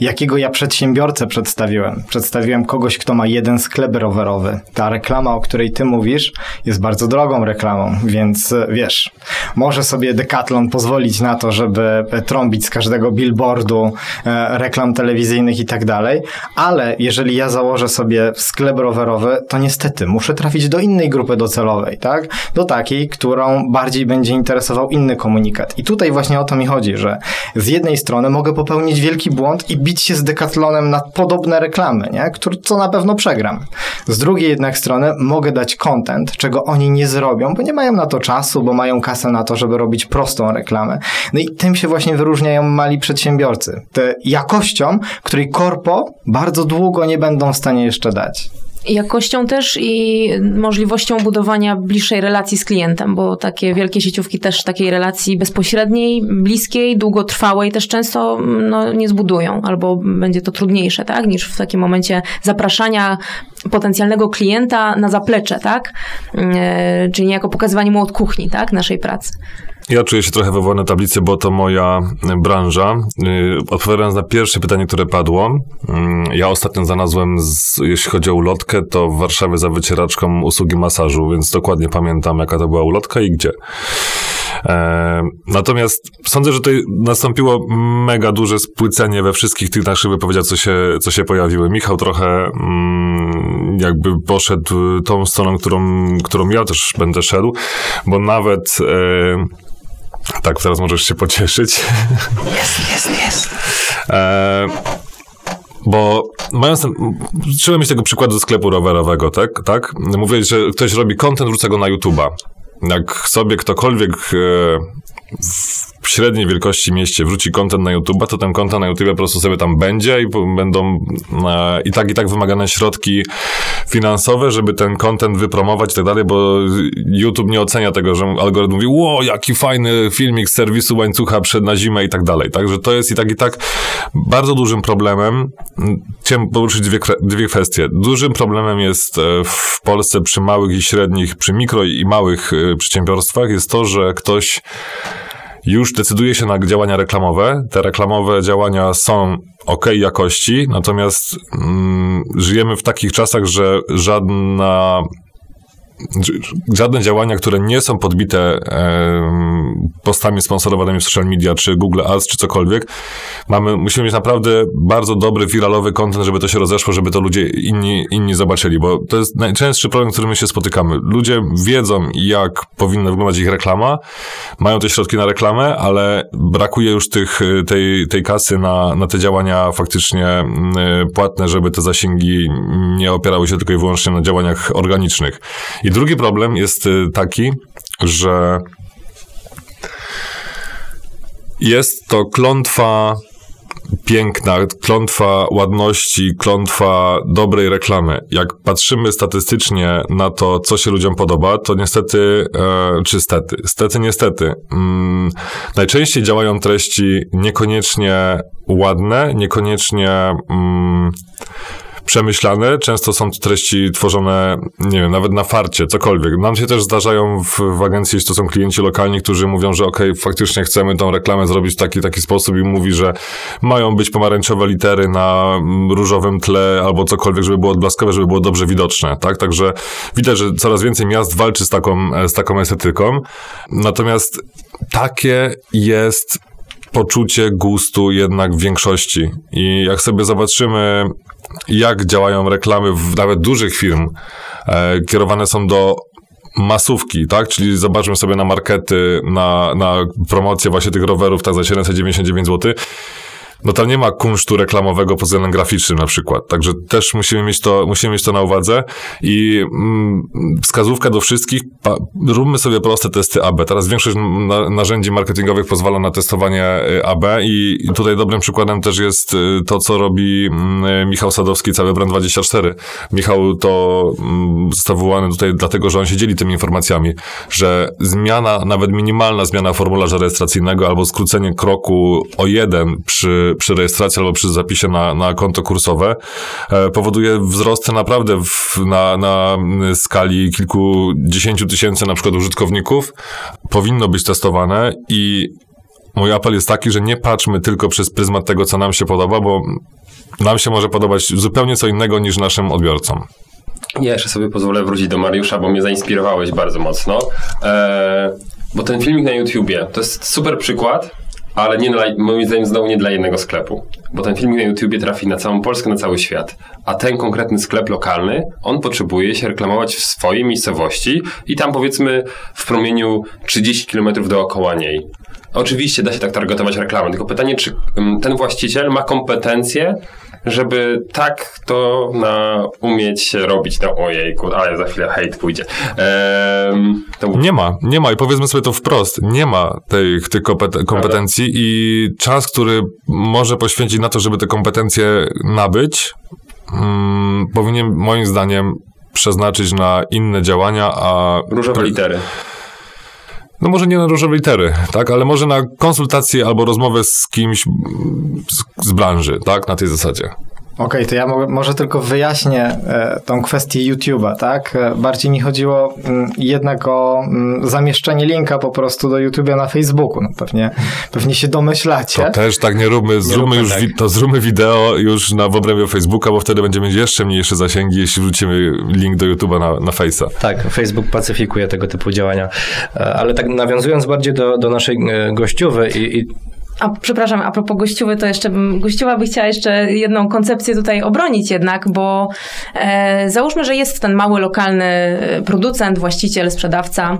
jakiego ja przedsiębiorcę przedstawiłem. Przedstawiłem kogoś, kto ma jeden sklep rowerowy. Ta reklama, o której ty mówisz, jest bardzo drogą reklamą, więc e, wiesz, może sobie Decathlon pozwolić na to, żeby e, trąbić z każdego billboardu e, reklam telewizyjnych i tak dalej, ale jeżeli ja założę sobie sklep rowerowy, to niestety muszę trafić do innej grupy docelowej, tak? Do takiej, którą bardziej będzie interesował inny komunikat. I tutaj właśnie o to mi chodzi, że z jednej strony mogę popełnić wielki błąd i bić się z Decathlonem na podobne reklamy, nie? Co na pewno przegram. Z drugiej jednak strony mogę dać content, czego oni nie zrobią, bo nie mają na to czasu, bo mają kasę na to, żeby robić prostą reklamę. No i tym się właśnie wyróżniają mali przedsiębiorcy. Te jakością, której korpo bardzo długo nie będą w stanie jeszcze dać. Jakością też i możliwością budowania bliższej relacji z klientem, bo takie wielkie sieciówki też takiej relacji bezpośredniej, bliskiej, długotrwałej też często no, nie zbudują, albo będzie to trudniejsze, tak, niż w takim momencie zapraszania potencjalnego klienta na zaplecze, tak, e, czyli niejako pokazywanie mu od kuchni, tak, naszej pracy. Ja czuję się trochę wywołany tablicy, bo to moja y, branża. Y, Odpowiadając na pierwsze pytanie, które padło, mm, ja ostatnio znalazłem, z, jeśli chodzi o ulotkę, to w Warszawie za wycieraczką usługi masażu, więc dokładnie pamiętam, jaka to była ulotka i gdzie. E, natomiast sądzę, że tutaj nastąpiło mega duże spłycenie we wszystkich tych naszych wypowiedziach, co się, co się pojawiły. Michał trochę mm, jakby poszedł tą stroną, którą, którą ja też będę szedł, bo nawet e, tak, teraz możesz się pocieszyć. Jest, jest, jest. E, bo mając ten, trzeba mieć tego przykładu sklepu rowerowego, tak? tak? Mówię, że ktoś robi content, wrzuca go na YouTube'a. Jak sobie ktokolwiek e, w średniej wielkości mieście wrzuci content na YouTube'a, to ten content na YouTube po prostu sobie tam będzie i będą e, i tak i tak wymagane środki finansowe, żeby ten content wypromować i tak dalej, bo YouTube nie ocenia tego, że algorytm mówi, ło, jaki fajny filmik z serwisu łańcucha przed na zimę i tak dalej. Także to jest i tak i tak bardzo dużym problemem. Chciałem poruszyć dwie, dwie kwestie. Dużym problemem jest e, w Polsce przy małych i średnich, przy mikro i małych e, przedsiębiorstwach jest to, że ktoś już decyduje się na działania reklamowe. Te reklamowe działania są ok jakości, natomiast mm, żyjemy w takich czasach, że żadna żadne działania, które nie są podbite postami sponsorowanymi w social media, czy Google Ads, czy cokolwiek, mamy, musimy mieć naprawdę bardzo dobry, wiralowy content, żeby to się rozeszło, żeby to ludzie inni, inni zobaczyli, bo to jest najczęstszy problem, z którym my się spotykamy. Ludzie wiedzą, jak powinna wyglądać ich reklama, mają te środki na reklamę, ale brakuje już tych, tej, tej kasy na, na te działania faktycznie płatne, żeby te zasięgi nie opierały się tylko i wyłącznie na działaniach organicznych. I drugi problem jest y, taki, że jest to klątwa piękna, klątwa ładności, klątwa dobrej reklamy. Jak patrzymy statystycznie na to, co się ludziom podoba, to niestety, e, czy stety, stety, niestety, mm, najczęściej działają treści niekoniecznie ładne, niekoniecznie mm, przemyślane. Często są treści tworzone, nie wiem, nawet na farcie, cokolwiek. Nam się też zdarzają w, w agencji, że to są klienci lokalni, którzy mówią, że okej, okay, faktycznie chcemy tą reklamę zrobić w taki, taki sposób i mówi, że mają być pomarańczowe litery na różowym tle albo cokolwiek, żeby było odblaskowe, żeby było dobrze widoczne, tak? Także widać, że coraz więcej miast walczy z taką, z taką estetyką. Natomiast takie jest poczucie gustu jednak w większości. I jak sobie zobaczymy, jak działają reklamy w nawet dużych firm, e, kierowane są do masówki, tak? Czyli zobaczmy sobie na markety, na, na promocję właśnie tych rowerów, tak za 799 zł no tam nie ma kunsztu reklamowego pod względem graficznym na przykład. Także też musimy mieć to, musimy mieć to na uwadze i mm, wskazówka do wszystkich, pa, róbmy sobie proste testy AB. Teraz większość na, narzędzi marketingowych pozwala na testowanie y, AB i, tutaj dobrym przykładem też jest y, to, co robi mm, Michał Sadowski, cały Brand24. Michał to mm, został wywołany tutaj dlatego, że on się dzieli tymi informacjami, że zmiana, nawet minimalna zmiana formularza rejestracyjnego albo skrócenie kroku o jeden przy przy, rejestracji albo przy zapisie na, na konto kursowe, e, powoduje wzrosty naprawdę w, na, na skali kilkudziesięciu tysięcy na przykład użytkowników. Powinno być testowane i mój apel jest taki, że nie patrzmy tylko przez pryzmat tego, co nam się podoba, bo nam się może podobać zupełnie co innego niż naszym odbiorcom. Ja jeszcze sobie pozwolę wrócić do Mariusza, bo mnie zainspirowałeś bardzo mocno. Eee, bo ten filmik na YouTubie to jest super przykład, ale nie dla, moim zdaniem znowu nie dla jednego sklepu. Bo ten filmik na YouTubie trafi na całą Polskę, na cały świat. A ten konkretny sklep lokalny, on potrzebuje się reklamować w swojej miejscowości i tam powiedzmy w promieniu 30 km dookoła niej. Oczywiście da się tak targetować reklamę, tylko pytanie, czy ten właściciel ma kompetencje żeby tak to na umieć robić. No ojejku, ale za chwilę hejt pójdzie. Ehm, to... Nie ma, nie ma i powiedzmy sobie to wprost, nie ma tych, tych kompetencji Prawda? i czas, który może poświęcić na to, żeby te kompetencje nabyć, mm, powinien moim zdaniem przeznaczyć na inne działania, a... Różowe litery no może nie na różowe litery, tak, ale może na konsultację albo rozmowę z kimś z, z branży, tak, na tej zasadzie. Okej, okay, to ja mo może tylko wyjaśnię e, tą kwestię YouTube'a, tak? E, bardziej mi chodziło m, mm, jednak o m, mm, zamieszczenie linka po prostu do YouTube'a na Facebooku. No pewnie, pewnie się domyślacie. To też tak nie róbmy, zróbmy nie już, tak. to zróbmy wideo już na w obrębie Facebooka, bo wtedy będziemy mieć jeszcze mniejsze zasięgi, jeśli wrzucimy link do YouTube'a na, na Face'a. Tak, Facebook pacyfikuje tego typu działania. E, ale tak nawiązując bardziej do, do naszej gościowy i, i a przepraszam, a propos gościowy, to jeszcze bym, gościowa by chciała jeszcze jedną koncepcję tutaj obronić jednak, bo e, załóżmy, że jest ten mały lokalny e, producent, właściciel, sprzedawca,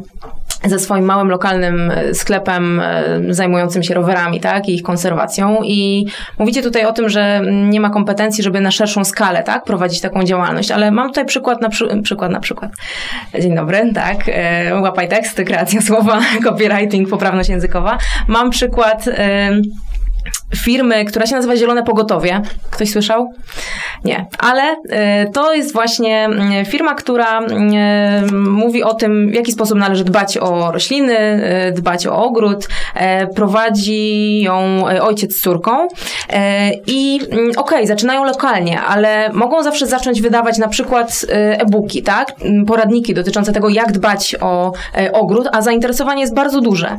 ze swoim małym lokalnym e, sklepem e, zajmującym się rowerami, tak, i ich konserwacją. I mówicie tutaj o tym, że nie ma kompetencji, żeby na szerszą skalę, tak, prowadzić taką działalność, ale mam tutaj przykład na przy, przykład na przykład. Dzień dobry, tak, e, łapaj tekst, kreacja słowa, [laughs] copywriting, poprawność językowa. Mam przykład firmy, która się nazywa Zielone Pogotowie. Ktoś słyszał? Nie, ale y, to jest właśnie y, firma, która y, mówi o tym, w jaki sposób należy dbać o rośliny, dbać o ogród. Prowadzi ją ojciec z córką i mm, okej, okay, zaczynają lokalnie, ale mogą zawsze zacząć wydawać na przykład e-booki, tak? Poradniki dotyczące tego, jak dbać o ogród, a zainteresowanie jest bardzo duże.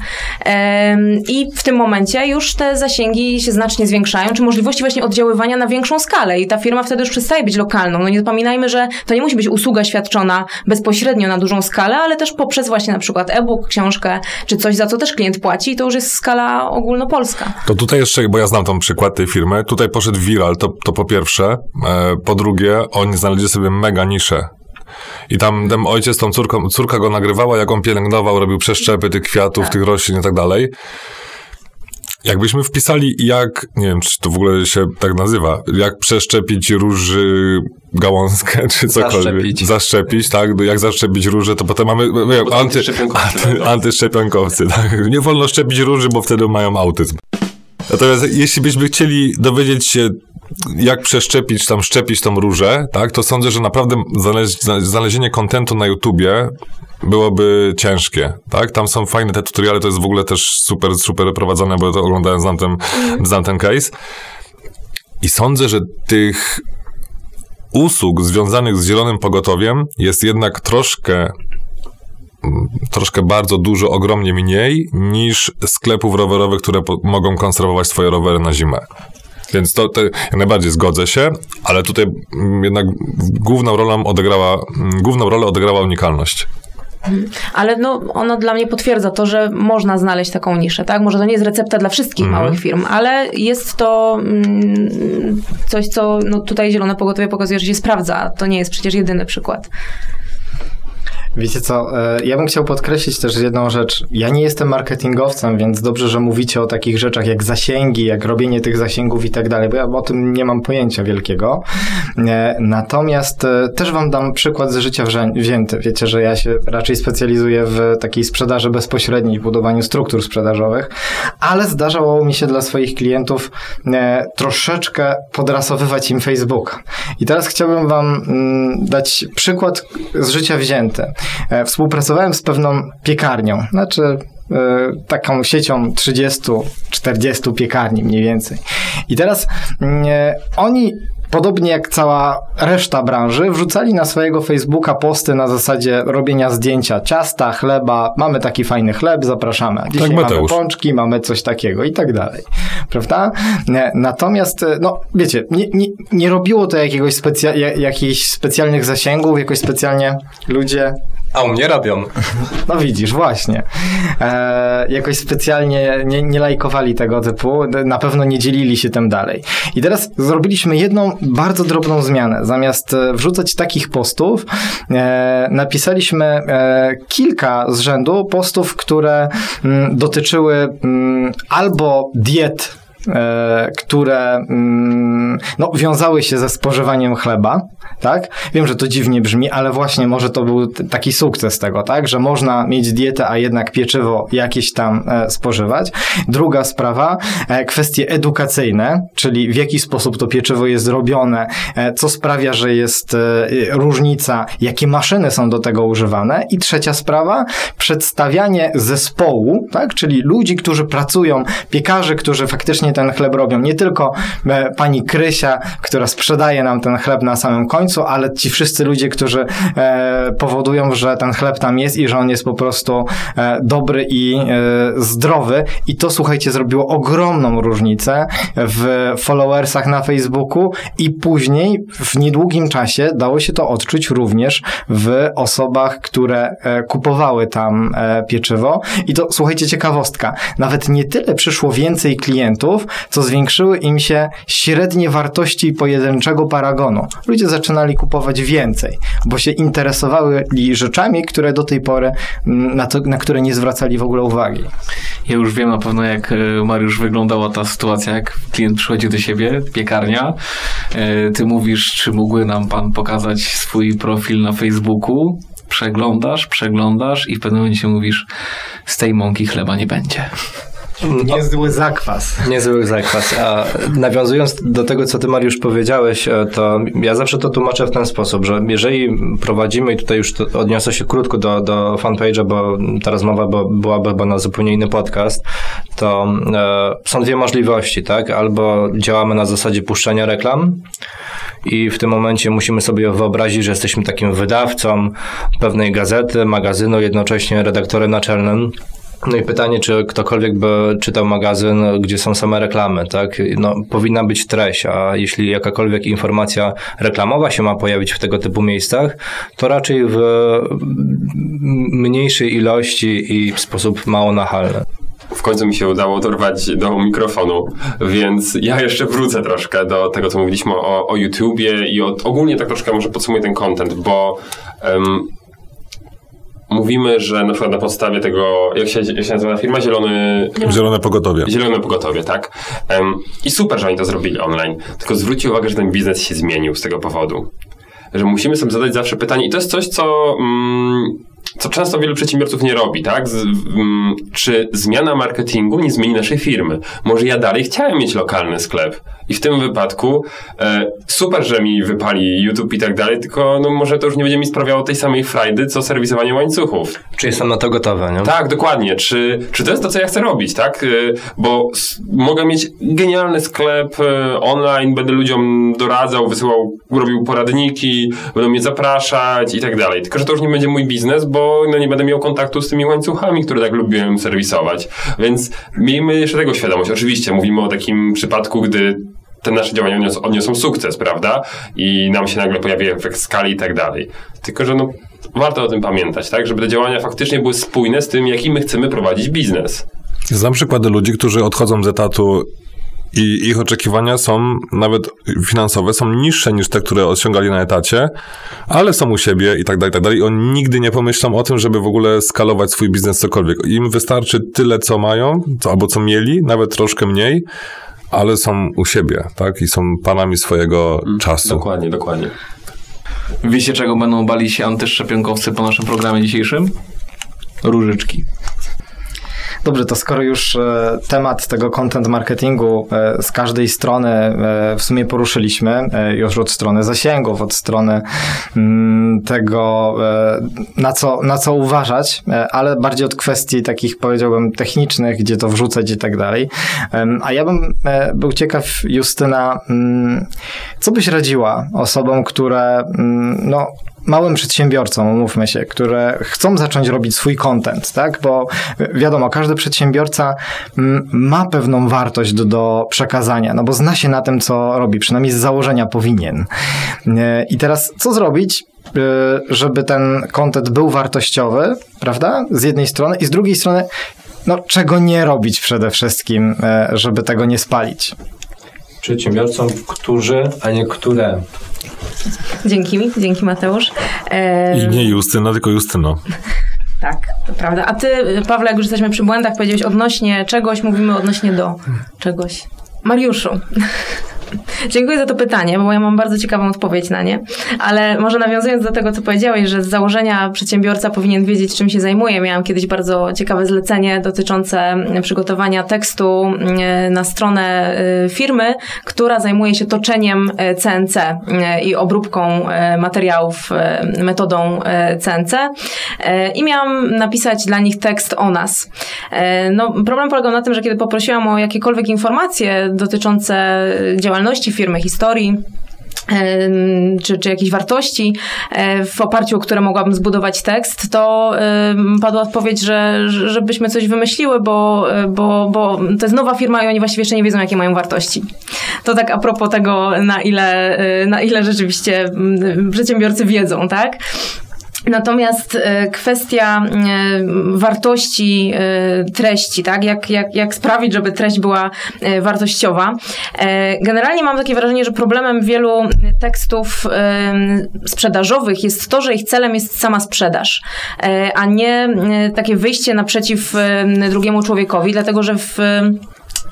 I w tym momencie już te zasięgi się znacznie zwiększają, czy możliwości właśnie oddziaływania na większą skalę i ta firma wtedy już przestaje być lokalną. No nie zapominajmy, że to nie musi być usługa świadczona bezpośrednio na dużą skalę, ale też poprzez właśnie na przykład e-book, książkę, czy coś, za co też klient płaci i to już jest skala ogólnopolska. To tutaj jeszcze, bo ja znam tą przykład tej firmy, tutaj poszedł viral, to, to po pierwsze. E, po drugie, oni znaleźli sobie mega niszę i tam ten ojciec, tą córką, córka go nagrywała, jak on pielęgnował, robił przeszczepy tych kwiatów, tak. tych roślin i tak dalej. Jakbyśmy wpisali, jak, nie wiem, czy to w ogóle się tak nazywa, jak przeszczepić róży gałązkę, [laughs] czy cokolwiek. Zaszczepić. Zaszczepić, tak? Jak zaszczepić róże, to potem mamy nie, anty, anty, antyszczepionkowcy, [laughs] tak? Nie wolno szczepić róży, bo wtedy mają autyzm. Natomiast jeśli byśmy chcieli dowiedzieć się, jak przeszczepić, tam szczepić tą różę, tak, to sądzę, że naprawdę znalezienie kontentu na YouTubie byłoby ciężkie, tak? Tam są fajne te tutoriale, to jest w ogóle też super, super prowadzone, bo to oglądałem, znam ten, znam ten case. I sądzę, że tych usług związanych z zielonym pogotowiem jest jednak troszkę troszkę bardzo dużo, ogromnie mniej niż sklepów rowerowych, które po- mogą konserwować swoje rowery na zimę. Więc to, to jak najbardziej zgodzę się, ale tutaj mm, jednak główną rolę odegrała, mm, główną rolę odegrała unikalność. Ale no, ono dla mnie potwierdza to, że można znaleźć taką niszę, tak? Może to nie jest recepta dla wszystkich Mhm. małych firm, ale jest to mm, coś, co no, tutaj Zielone Pogotowie pokazuje, że się sprawdza. To nie jest przecież jedyny przykład. Wiecie co, e, ja bym chciał podkreślić też jedną rzecz. Ja nie jestem marketingowcem, więc dobrze, że mówicie o takich rzeczach jak zasięgi, jak robienie tych zasięgów i tak dalej, bo ja o tym nie mam pojęcia wielkiego. E, Natomiast e, też wam dam przykład z życia wzięty. Wiecie, że ja się raczej specjalizuję w takiej sprzedaży bezpośredniej, budowaniu struktur sprzedażowych, ale zdarzało mi się dla swoich klientów troszeczkę podrasowywać im Facebook. I teraz chciałbym wam mm, dać przykład z życia wzięty. E, Współpracowałem z pewną piekarnią, znaczy e, taką siecią 30-40 piekarni mniej więcej. I teraz mm, e, oni Podobnie jak cała reszta branży, wrzucali na swojego Facebooka posty na zasadzie robienia zdjęcia ciasta, chleba. Mamy taki fajny chleb, zapraszamy. A Dzisiaj mamy Mateusz. pączki, mamy coś takiego i tak dalej. Prawda? Natomiast, no wiecie, nie, nie, nie robiło to jakiegoś specja- ja- jakichś specjalnych zasięgów, jakoś specjalnie ludzie A u mnie robią. [laughs] no widzisz, właśnie. E, jakoś specjalnie nie, nie lajkowali tego typu, na pewno nie dzielili się tym dalej. I teraz zrobiliśmy jedną bardzo drobną zmianę. Zamiast e, wrzucać takich postów, e, napisaliśmy e, kilka z rzędu postów, które mm, dotyczyły mm, albo diet które mm, no, wiązały się ze spożywaniem chleba, tak? Wiem, że to dziwnie brzmi, ale właśnie może to był taki sukces tego, tak? Że można mieć dietę, a jednak pieczywo jakieś tam e, spożywać. Druga sprawa, e, kwestie edukacyjne, czyli w jaki sposób to pieczywo jest robione, e, co sprawia, że jest e, różnica, jakie maszyny są do tego używane. I trzecia sprawa, przedstawianie zespołu, tak? Czyli ludzi, którzy pracują, piekarzy, którzy faktycznie ten chleb robią. Nie tylko e, pani Krysia, która sprzedaje nam ten chleb na samym końcu, ale ci wszyscy ludzie, którzy e, powodują, że ten chleb tam jest i że on jest po prostu e, dobry i zdrowy. I to, słuchajcie, zrobiło ogromną różnicę w followersach na Facebooku i później w niedługim czasie dało się to odczuć również w osobach, które kupowały tam pieczywo. I to, słuchajcie, ciekawostka. Nawet nie tyle przyszło więcej klientów, co zwiększyły im się średnie wartości pojedynczego paragonu. Ludzie zaczynali kupować więcej, bo się interesowały rzeczami, które do tej pory, mm, na, to, na które nie zwracali w ogóle uwagi. Ja już wiem na pewno, jak e, Mariusz wyglądała ta sytuacja, jak klient przychodzi do siebie, piekarnia. E, Ty mówisz, czy mógłby nam pan pokazać swój profil na Facebooku? Przeglądasz, przeglądasz i w pewnym momencie mówisz, z tej mąki chleba nie będzie. [laughs] Niezły zakwas. Niezły zakwas. A nawiązując do tego, co ty Mariusz powiedziałeś, e, to ja zawsze to tłumaczę w ten sposób, że jeżeli prowadzimy, i tutaj już odniosę się krótko do, do fanpage'a, bo ta rozmowa byłaby chyba na zupełnie inny podcast, to e, są dwie możliwości, tak? Albo działamy na zasadzie puszczania reklam, i w tym momencie musimy sobie wyobrazić, że jesteśmy takim wydawcą pewnej gazety, magazynu, jednocześnie redaktorem naczelnym. No i pytanie, czy ktokolwiek by czytał magazyn, gdzie są same reklamy, tak? No, powinna być treść, a jeśli jakakolwiek informacja reklamowa się ma pojawić w tego typu miejscach, to raczej w mniejszej ilości i w sposób mało nachalny. W końcu mi się udało dorwać do mikrofonu, więc ja jeszcze wrócę troszkę do tego, co mówiliśmy o, o YouTubie i o, ogólnie tak troszkę może podsumuję ten content, bo em, mówimy, że na przykład na podstawie tego, jak się, jak się nazywa firma, Zielony... Zielone pogotowie. Zielone pogotowie, tak? Em, I super, że oni to zrobili online. Tylko zwróćcie uwagę, że ten biznes się zmienił z tego powodu. Że musimy sobie zadać zawsze pytanie, i to jest coś, co mm, co często wielu przedsiębiorców nie robi, tak? Z, mm, czy zmiana marketingu nie zmieni naszej firmy? Może ja dalej chciałem mieć lokalny sklep i w tym wypadku e, super, że mi wypali YouTube i tak dalej, tylko no, może to już nie będzie mi sprawiało tej samej frajdy, co serwisowanie łańcuchów. Czy jestem na to gotowy, nie? Tak, dokładnie. Czy, czy to jest to, co ja chcę robić, tak? Y, Bo s- mogę mieć genialny sklep y, online, będę ludziom doradzał, wysyłał, robił poradniki, będą mnie zapraszać i tak dalej. Tylko, że to już nie będzie mój biznes, bo no, nie będę miał kontaktu z tymi łańcuchami, które tak lubiłem serwisować. Więc miejmy jeszcze tego świadomość. Oczywiście mówimy o takim przypadku, gdy te nasze działania odniosą, odniosą sukces, prawda? I nam się nagle pojawi efekt skali i tak dalej. Tylko, że no, warto o tym pamiętać, tak? Żeby te działania faktycznie były spójne z tym, jaki my chcemy prowadzić biznes. Znam przykłady ludzi, którzy odchodzą z etatu i ich oczekiwania są, nawet finansowe, są niższe niż te, które osiągali na etacie, ale są u siebie i tak dalej, i tak dalej. I oni nigdy nie pomyślą o tym, żeby w ogóle skalować swój biznes cokolwiek. Im wystarczy tyle, co mają, co, albo co mieli, nawet troszkę mniej, ale są u siebie, tak? I są panami swojego czasu. Dokładnie, dokładnie. Wiecie, czego będą bali się antyszczepionkowcy po naszym programie dzisiejszym? Różyczki. Dobrze, to skoro już e, temat tego content marketingu e, z każdej strony e, w sumie poruszyliśmy, już od strony zasięgów, od strony mm, tego, na, co, na co uważać, ale bardziej od kwestii takich, powiedziałbym, technicznych, gdzie to wrzucać i tak dalej. A ja bym był ciekaw, Justyna, mm, co byś radziła osobom, które mm, no, małym przedsiębiorcom, umówmy się, które chcą zacząć robić swój content, tak? Bo wiadomo, każdy przedsiębiorca mm, ma pewną wartość do, do przekazania, no bo zna się na tym, co robi, przynajmniej z założenia powinien. E, I teraz co zrobić, e, żeby ten content był wartościowy, prawda? Z jednej strony i z drugiej strony no, czego nie robić przede wszystkim, e, żeby tego nie spalić. Przedsiębiorcom, którzy, a nie które. Dzięki mi, dzięki Mateusz. E, I nie Justyna, tylko Justyno. [laughs] Tak, to prawda. A ty, Pawle, jak już jesteśmy przy błędach, powiedziałeś odnośnie czegoś, mówimy odnośnie do czegoś. Mariuszu. [laughs] Dziękuję za to pytanie, bo ja mam bardzo ciekawą odpowiedź na nie. Ale może nawiązując do tego, co powiedziałeś, że z założenia przedsiębiorca powinien wiedzieć, czym się zajmuje. Miałam kiedyś bardzo ciekawe zlecenie dotyczące przygotowania tekstu e, na stronę e, firmy, która zajmuje się toczeniem CNC e, i obróbką materiałów metodą CNC. I miałam napisać dla nich tekst o nas. No, problem polegał na tym, że kiedy poprosiłam o jakiekolwiek informacje dotyczące działalności firmy, historii, czy, czy jakiejś wartości, e, w oparciu o które mogłabym zbudować tekst, to padła odpowiedź, że, że- żebyśmy coś wymyśliły, bo, e, bo, bo to jest nowa firma i oni właściwie jeszcze nie wiedzą, jakie mają wartości. To tak a propos tego, na ile, e, na ile rzeczywiście przedsiębiorcy wiedzą, tak? Natomiast e, kwestia e, wartości e, treści, tak? Jak, jak, jak sprawić, żeby treść była wartościowa. Generalnie mam takie wrażenie, że problemem wielu tekstów sprzedażowych jest to, że ich celem jest sama sprzedaż, a nie takie wyjście naprzeciw drugiemu człowiekowi, dlatego że w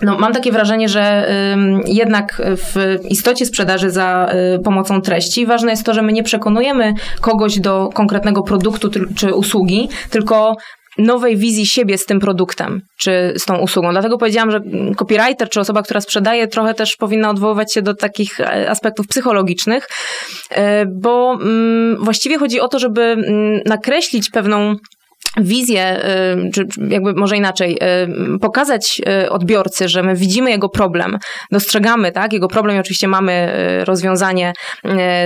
no, mam takie wrażenie, że ym, jednak w istocie sprzedaży za y, pomocą treści ważne jest to, że my nie przekonujemy kogoś do konkretnego produktu czy usługi, tylko nowej wizji siebie z tym produktem, czy z tą usługą. Dlatego powiedziałam, że copywriter, czy osoba, która sprzedaje, trochę też powinna odwoływać się do takich e, aspektów psychologicznych, e, bo mm, właściwie chodzi o to, żeby mm, nakreślić pewną wizję, y, czy jakby może inaczej, y, pokazać y, odbiorcy, że my widzimy jego problem, dostrzegamy, tak, jego problem i oczywiście mamy rozwiązanie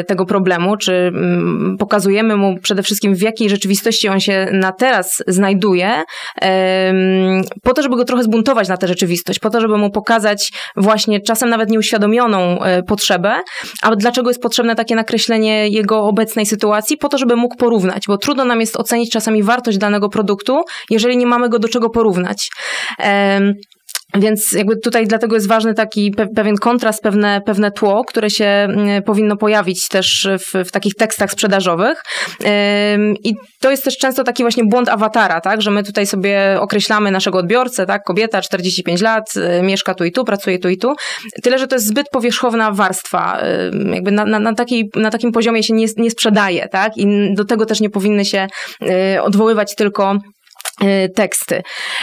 tego problemu, czy mm, pokazujemy mu przede wszystkim w jakiej rzeczywistości on się na teraz znajduje, po to, żeby go trochę zbuntować na tę rzeczywistość, po to, żeby mu pokazać właśnie czasem nawet nieuświadomioną potrzebę, a dlaczego jest potrzebne takie nakreślenie jego obecnej sytuacji, po to, żeby mógł porównać, bo trudno nam jest ocenić czasami wartość danego produktu, jeżeli nie mamy go do czego porównać. Więc jakby tutaj dlatego jest ważny taki pe pewien kontrast, pewne, pewne tło, które się mm, powinno pojawić też w, w takich tekstach sprzedażowych. I to jest też często taki właśnie błąd awatara, tak, że my tutaj sobie określamy naszego odbiorcę, tak, kobieta 45 lat, y, mieszka tu i tu, pracuje tu i tu. Tyle, że to jest zbyt powierzchowna warstwa, jakby na, na, na, taki, na takim poziomie się nie, nie sprzedaje, tak, i do tego też nie powinny się y, odwoływać tylko teksty.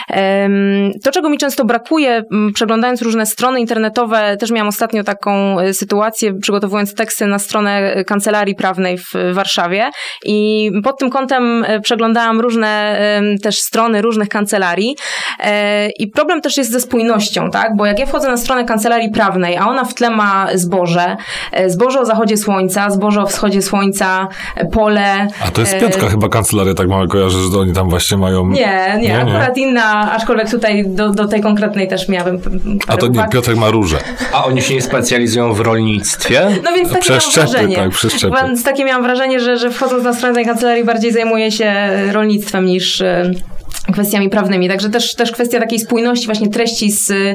Em, To, czego mi często brakuje, przeglądając różne strony internetowe, też miałam ostatnio taką e, sytuację, przygotowując teksty na stronę e, kancelarii prawnej w e, Warszawie i pod tym kątem e, przeglądałam różne też strony różnych kancelarii E, i problem też jest ze spójnością, tak, bo jak ja wchodzę na stronę kancelarii prawnej, a ona w tle ma zboże, e, zboże o zachodzie słońca, zboże o wschodzie słońca, e, pole. A to jest e, Piotrka chyba kancelaria, tak mamy kojarzę, że oni tam właśnie mają... nie, nie, Nie, nie. akurat inna, aczkolwiek tutaj do, do tej konkretnej też miałem A to nie. Piotrek ma róże. A oni się nie specjalizują w rolnictwie? No więc takie Przeszczepy, miałam wrażenie. tak, przeszczepy. Więc takie miałam wrażenie, że, że wchodząc na stronę tej kancelarii bardziej zajmuje się rolnictwem niż e, kwestiami prawnymi. Także też, też kwestia takiej spójności właśnie treści z e,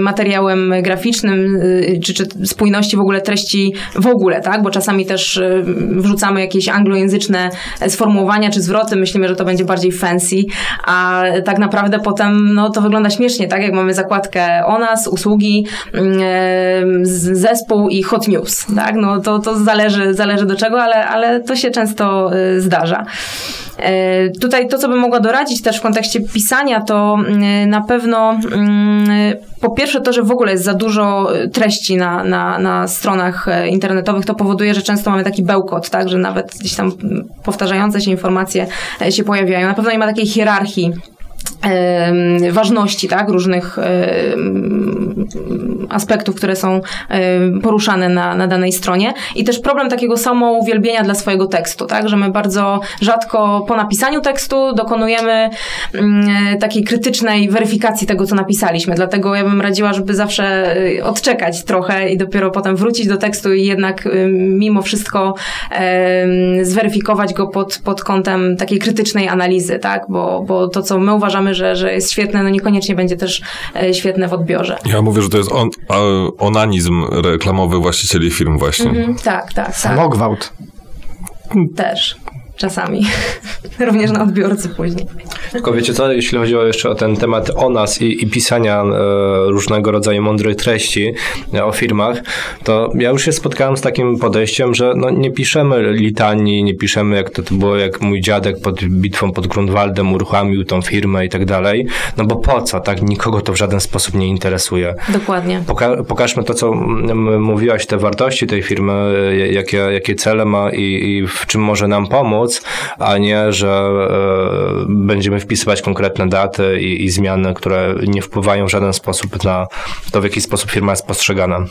materiałem graficznym, e, czy, czy spójności w ogóle treści w ogóle, tak? Bo czasami też e, wrzucamy jakieś anglojęzyczne sformułowania czy zwroty, myślimy, że to będzie bardziej fancy, a tak naprawdę potem no, to wygląda śmiesznie, tak? Jak mamy zakładkę o nas, usługi, mm, zespół i hot news, tak? No to, to zależy, zależy do czego, ale, ale to się często zdarza. Tutaj to, co bym mogła doradzić też w kontekście pisania, to mm, na pewno mm, po pierwsze to, że w ogóle jest za dużo e, treści na, na, na stronach e, internetowych, to powoduje, że często mamy taki bełkot, tak, że nawet gdzieś tam powtarzające się informacje e, się pojawiają. Na pewno nie ma takiej hierarchii ważności, tak, różnych em, aspektów, które są em, poruszane na, na danej stronie. I też problem takiego samouwielbienia dla swojego tekstu, tak, że my bardzo rzadko po napisaniu tekstu dokonujemy mm, takiej krytycznej weryfikacji tego, co napisaliśmy, dlatego ja bym radziła, żeby zawsze y, odczekać trochę i dopiero potem wrócić do tekstu i jednak y, mimo wszystko zweryfikować go pod, pod kątem takiej krytycznej analizy, tak, bo, bo to, co my uważamy, że, że jest świetne, no niekoniecznie będzie też e, świetne w odbiorze. Ja mówię, że to jest on, onanizm reklamowy właścicieli firm właśnie. Mhm, tak, tak, tak. Samogwałt. Też. Czasami. [laughs] Również na odbiorcy później. Tylko wiecie co, jeśli chodzi o jeszcze o ten temat o nas i, i pisania e, różnego rodzaju mądrych treści e, o firmach, to ja już się spotkałem z takim podejściem, że no, nie piszemy litanii, nie piszemy jak to, to było, jak mój dziadek pod bitwą pod Grunwaldem uruchomił tą firmę i tak dalej, no bo po co, tak? Nikogo to w żaden sposób nie interesuje. Dokładnie. Poka- pokażmy to, co mówiłaś, te wartości tej firmy, e, jakie, jakie cele ma i, i w czym może nam pomóc, a nie, że e, będziemy wpisywać konkretne daty i, i zmiany, które nie wpływają w żaden sposób na to, w jaki sposób firma jest postrzegana.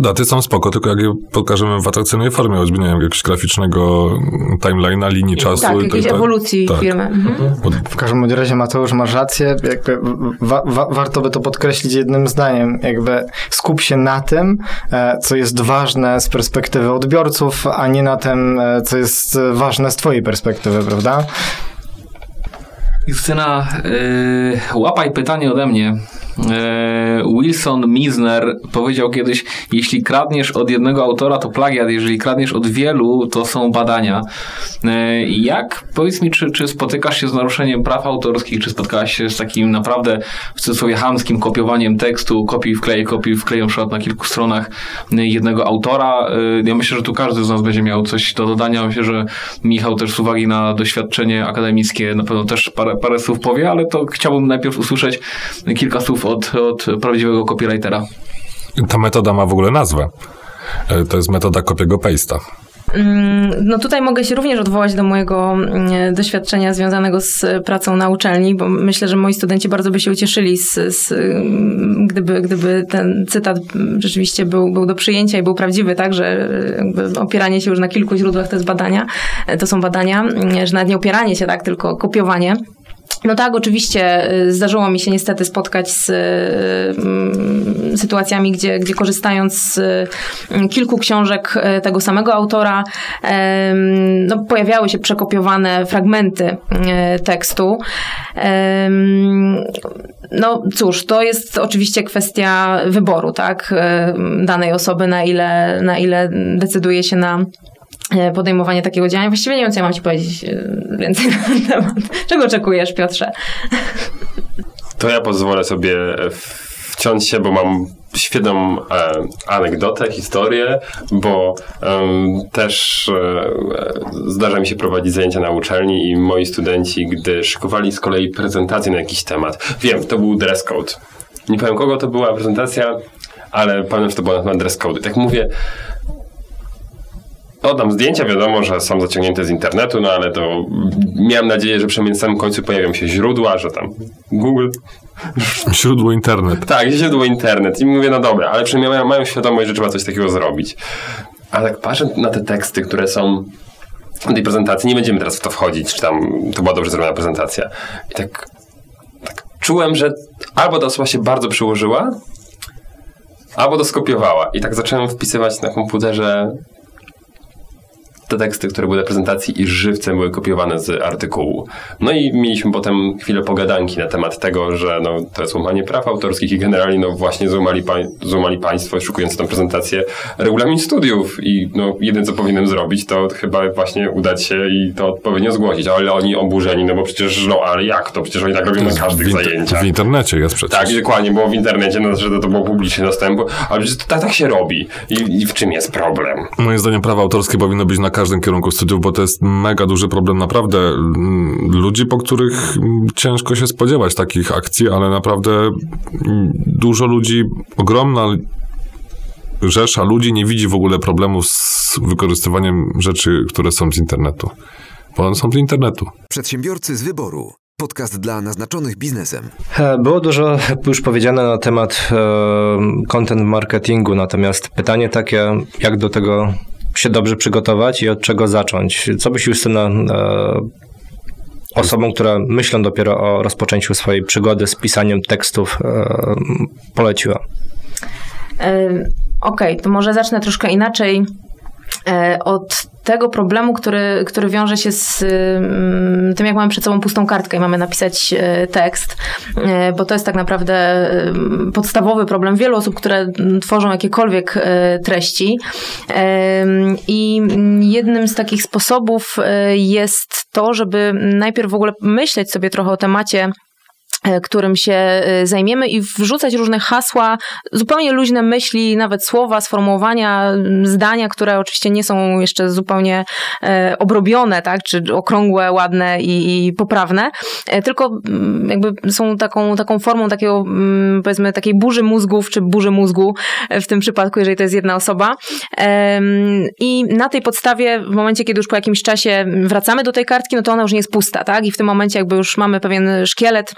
Daty są spoko, tylko jak je pokażemy w atrakcyjnej formie, choćby nie wiem, jakiegoś graficznego timeline'a, linii czasu. Tak, i jakiejś tak, ewolucji tak. firmy. Mhm. W każdym razie Mateusz masz rację, jakby wa- wa- warto by to podkreślić jednym zdaniem, jakby skup się na tym, e, co jest ważne z perspektywy odbiorców, a nie na tym, e, co jest ważne z twojej perspektywy, prawda? Justyna, yy, łapaj pytanie ode mnie. Yy, Wilson Misner powiedział kiedyś, jeśli kradniesz od jednego autora, to plagiat, jeżeli kradniesz od wielu, to są badania. Yy, jak, powiedz mi, czy, czy spotykasz się z naruszeniem praw autorskich, czy spotkałaś się z takim naprawdę w cudzysłowie hamskim kopiowaniem tekstu, kopiuj wklej, kopiuj wklej, na przykład na kilku stronach yy, jednego autora. Ja myślę, że tu każdy z nas będzie miał coś do dodania. Myślę, że Michał też z uwagi na doświadczenie akademickie na pewno też parę, parę słów powie, ale to chciałbym najpierw usłyszeć kilka słów od, od prawdziwego copywritera. ta metoda ma w ogóle nazwę. E, To jest metoda kopiego paste'a. Mm, No tutaj mogę się również odwołać do mojego mm, doświadczenia związanego z pracą na uczelni, bo myślę, że moi studenci bardzo by się ucieszyli, z, z, mm, gdyby, gdyby ten cytat rzeczywiście był, był do przyjęcia i był prawdziwy, tak, że jakby opieranie się już na kilku źródłach to jest badania, to są badania, że nawet nie opieranie się, tak, tylko kopiowanie. No tak, oczywiście y, zdarzyło mi się niestety spotkać z y, mm, sytuacjami, gdzie, gdzie korzystając z y, kilku książek y, tego samego autora, em, no, pojawiały się przekopiowane fragmenty y, tekstu. No cóż, to jest oczywiście kwestia wyboru, tak, y, danej osoby, na ile, na ile decyduje się na podejmowanie takiego działania. Właściwie nie wiem, co ja mam ci powiedzieć e, więcej na ten temat. Czego oczekujesz, Piotrze? To ja pozwolę sobie wciąć się, bo mam świetną e, anegdotę, historię, bo em, też e, zdarza mi się prowadzić zajęcia na uczelni i moi studenci, gdy szykowali z kolei prezentację na jakiś temat, wiem, to był dress code. Nie powiem kogo to była prezentacja, ale pamiętam, że to była na temat dress code. Tak mówię, Oddam zdjęcia, wiadomo, że są zaciągnięte z internetu, no ale to miałem nadzieję, że przynajmniej na samym końcu pojawią się źródła, że tam Google, Źródło internet. tak, źródło internet. I mówię, no dobra, ale przynajmniej mają, mają świadomość, że trzeba coś takiego zrobić. Ale jak patrzę na te teksty, które są w tej prezentacji, nie będziemy teraz w to wchodzić, czy tam to była dobrze zrobiona prezentacja. I tak, tak czułem, że albo ta osoba się bardzo przyłożyła, albo to skopiowała. I tak zacząłem wpisywać na komputerze te teksty, które były na prezentacji i żywcem były kopiowane z artykułu. No i mieliśmy potem chwilę pogadanki na temat tego, że no, to jest łamanie praw autorskich i generalnie no właśnie złamali, pań, złamali państwo, szukując tę prezentację, regulamin studiów i no jedyne co powinienem zrobić, to chyba właśnie udać się i to odpowiednio zgłosić. Ale oni oburzeni, no bo przecież, no ale jak to? Przecież oni tak robią na każdych w, zajęciach. w internecie jest przecież. Tak, dokładnie, było w internecie, no, że to było publiczny dostępu, ale przecież to tak, tak się robi. I, I w czym jest problem? Moim zdaniem prawo autorskie powinno być na każdym kierunku studiów, bo to jest mega duży problem naprawdę mm, ludzi, po których mm, ciężko się spodziewać takich akcji, ale naprawdę mm, dużo ludzi, ogromna rzesza ludzi nie widzi w ogóle problemu z wykorzystywaniem rzeczy, które są z internetu. Bo one są z internetu. Przedsiębiorcy z wyboru. Podcast dla naznaczonych biznesem. E, Było dużo już powiedziane na temat e, content marketingu, natomiast pytanie takie, jak do tego się dobrze przygotować i od czego zacząć? Co byś Justyna e, osobom, które myślą dopiero o rozpoczęciu swojej przygody z pisaniem tekstów e, poleciła? Ym, Okej, to może zacznę troszkę inaczej e, od tego problemu, który, który wiąże się z ym, tym, jak mamy przed sobą pustą kartkę i mamy napisać e, tekst, e, bo to jest tak naprawdę ym, podstawowy problem wielu osób, które mm, tworzą jakiekolwiek e, treści. I mm, jednym z takich sposobów e, jest to, żeby najpierw w ogóle myśleć sobie trochę o temacie, e, którym się e, zajmiemy i wrzucać różne hasła, zupełnie luźne myśli, nawet słowa, sformułowania, zdania, które oczywiście nie są jeszcze zupełnie e, obrobione, tak, czy okrągłe, ładne i, i poprawne, e, tylko jakby są taką, taką formą takiego, powiedzmy, takiej burzy mózgów, czy burzy mózgu e, w tym przypadku, jeżeli to jest jedna osoba. I na tej podstawie, w momencie, kiedy już po jakimś czasie wracamy do tej kartki, no to ona już nie jest pusta, tak, i w tym momencie jakby już mamy pewien szkielet,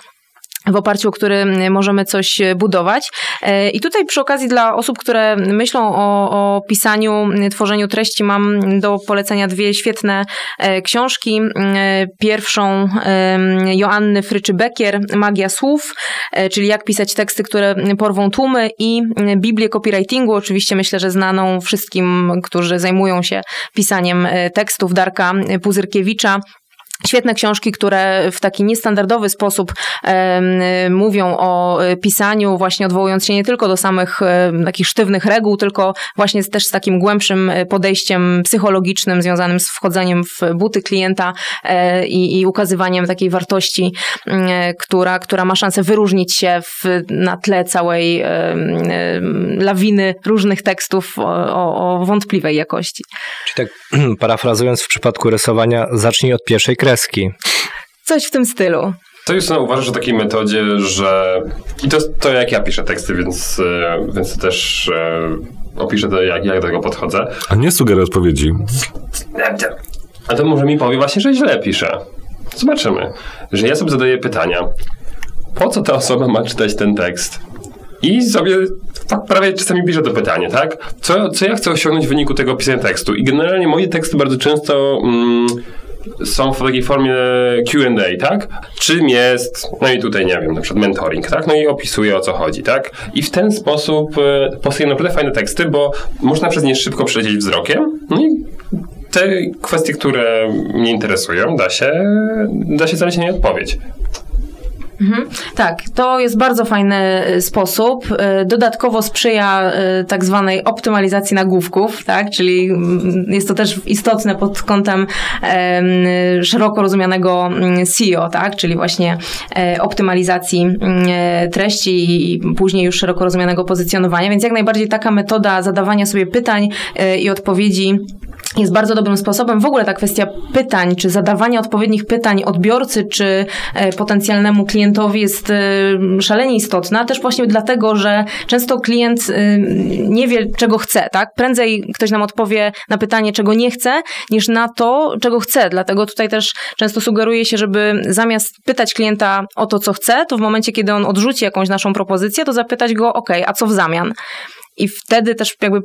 w oparciu o który możemy coś budować. E, I tutaj przy okazji dla osób, które myślą o, o pisaniu, tworzeniu treści, mam do polecenia dwie świetne e, książki. E, Pierwszą e, Joanny Fryczy-Bekier, Magia słów, e, czyli jak pisać teksty, które porwą tłumy i Biblię copywritingu, oczywiście myślę, że znaną wszystkim, którzy zajmują się pisaniem e, tekstów, Darka Puzyrkiewicza. Świetne książki, które w taki niestandardowy sposób em, mówią o e, pisaniu, właśnie odwołując się nie tylko do samych e, takich sztywnych reguł, tylko właśnie też z takim głębszym e, podejściem psychologicznym związanym z wchodzeniem w buty klienta e, i, i ukazywaniem takiej wartości, e, która, która ma szansę wyróżnić się w, na tle całej lawiny różnych tekstów o, o, o wątpliwej jakości. Czyli tak [clears throat] parafrazując w przypadku rysowania, zacznij od pierwszej kreski. Coś w tym stylu. To Justyna uważasz o takiej metodzie, że... I to, to jak ja piszę teksty, więc, e, więc też e, opiszę to, jak ja do tego podchodzę. A nie sugeruj odpowiedzi. A to może mi powie właśnie, że źle piszę. Zobaczymy. Że ja sobie zadaję pytania. Po co ta osoba ma czytać ten tekst? I sobie tak prawie czasami piszę to pytanie, tak? Co, co ja chcę osiągnąć w wyniku tego pisania tekstu? I generalnie moje teksty bardzo często mm, są w takiej formie Q&A, tak? Czym jest, no i tutaj nie wiem, na przykład mentoring, tak? No i opisuje o co chodzi, tak? I w ten sposób e, powstają naprawdę fajne teksty, bo można przez nie szybko przelecieć wzrokiem, no i te kwestie, które mnie interesują, da się, da się znaleźć na nie odpowiedź. Mhm. Tak, to jest bardzo fajny y, sposób. Y, dodatkowo sprzyja y, tak zwanej optymalizacji nagłówków, tak? czyli mm, jest to też istotne pod kątem szeroko rozumianego mm, SEO, tak? czyli właśnie e, optymalizacji mm, e, treści i później już szeroko rozumianego pozycjonowania. Więc jak najbardziej taka metoda zadawania sobie pytań e, i odpowiedzi jest bardzo dobrym sposobem. W ogóle ta kwestia pytań, czy zadawania odpowiednich pytań odbiorcy, czy potencjalnemu klientowi jest e, szalenie istotna, też właśnie dlatego, że często klient e, nie wie, czego chce, tak? Prędzej ktoś nam odpowie na pytanie, czego nie chce, niż na to, czego chce. Dlatego tutaj też często sugeruje się, żeby zamiast pytać klienta o to, co chce, to w momencie, kiedy on odrzuci jakąś naszą propozycję, to zapytać go, ok, a co w zamian? I wtedy też jakby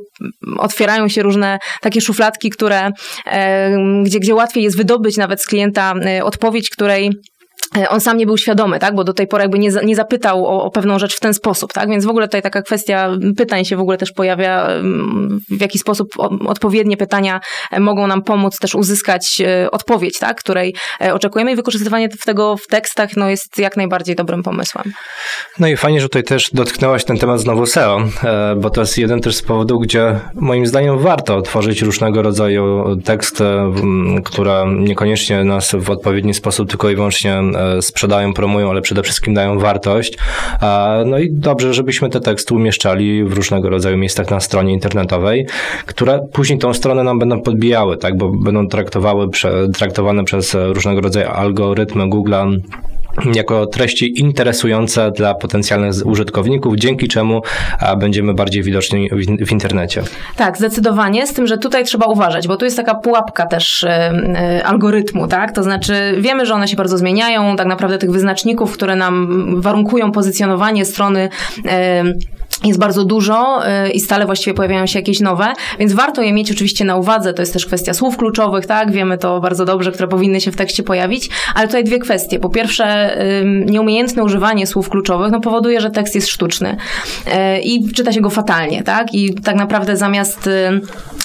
otwierają się różne takie szufladki, które, e, gdzie, gdzie łatwiej jest wydobyć nawet z klienta e, odpowiedź, której on sam nie był świadomy, tak? Bo do tej pory jakby nie, nie zapytał o, o, pewną rzecz w ten sposób, tak? Więc w ogóle tutaj taka kwestia pytań się w ogóle też pojawia, w jaki sposób odpowiednie pytania e, mogą nam pomóc też uzyskać e, odpowiedź, tak? Której oczekujemy i wykorzystywanie tego w tekstach, no jest jak najbardziej dobrym pomysłem. No i fajnie, że tutaj też dotknęłaś ten temat znowu SEO, bo to jest jeden też z powodów, gdzie moim zdaniem warto tworzyć różnego rodzaju teksty, które niekoniecznie nas w odpowiedni sposób tylko i wyłącznie E, sprzedają, promują, ale przede wszystkim dają wartość. No i dobrze, żebyśmy te teksty umieszczali w różnego rodzaju miejscach na stronie internetowej, które później tą stronę nam będą podbijały, tak, bo będą traktowały, traktowane przez różnego rodzaju algorytmy Google'a jako treści interesujące dla potencjalnych użytkowników, dzięki czemu będziemy bardziej widoczni w internecie. Tak, zdecydowanie, z tym, że tutaj trzeba uważać, bo tu jest taka pułapka też algorytmu, tak? To znaczy wiemy, że one się bardzo zmieniają, tak naprawdę tych wyznaczników, które nam warunkują pozycjonowanie strony jest bardzo dużo y, i stale właściwie pojawiają się jakieś nowe, więc warto je mieć oczywiście na uwadze. To jest też kwestia słów kluczowych, tak? Wiemy to bardzo dobrze, które powinny się w tekście pojawić, ale tutaj dwie kwestie. Po pierwsze, nieumiejętne używanie słów kluczowych no, powoduje, że tekst jest sztuczny y, i czyta się go fatalnie, tak? I tak naprawdę zamiast y,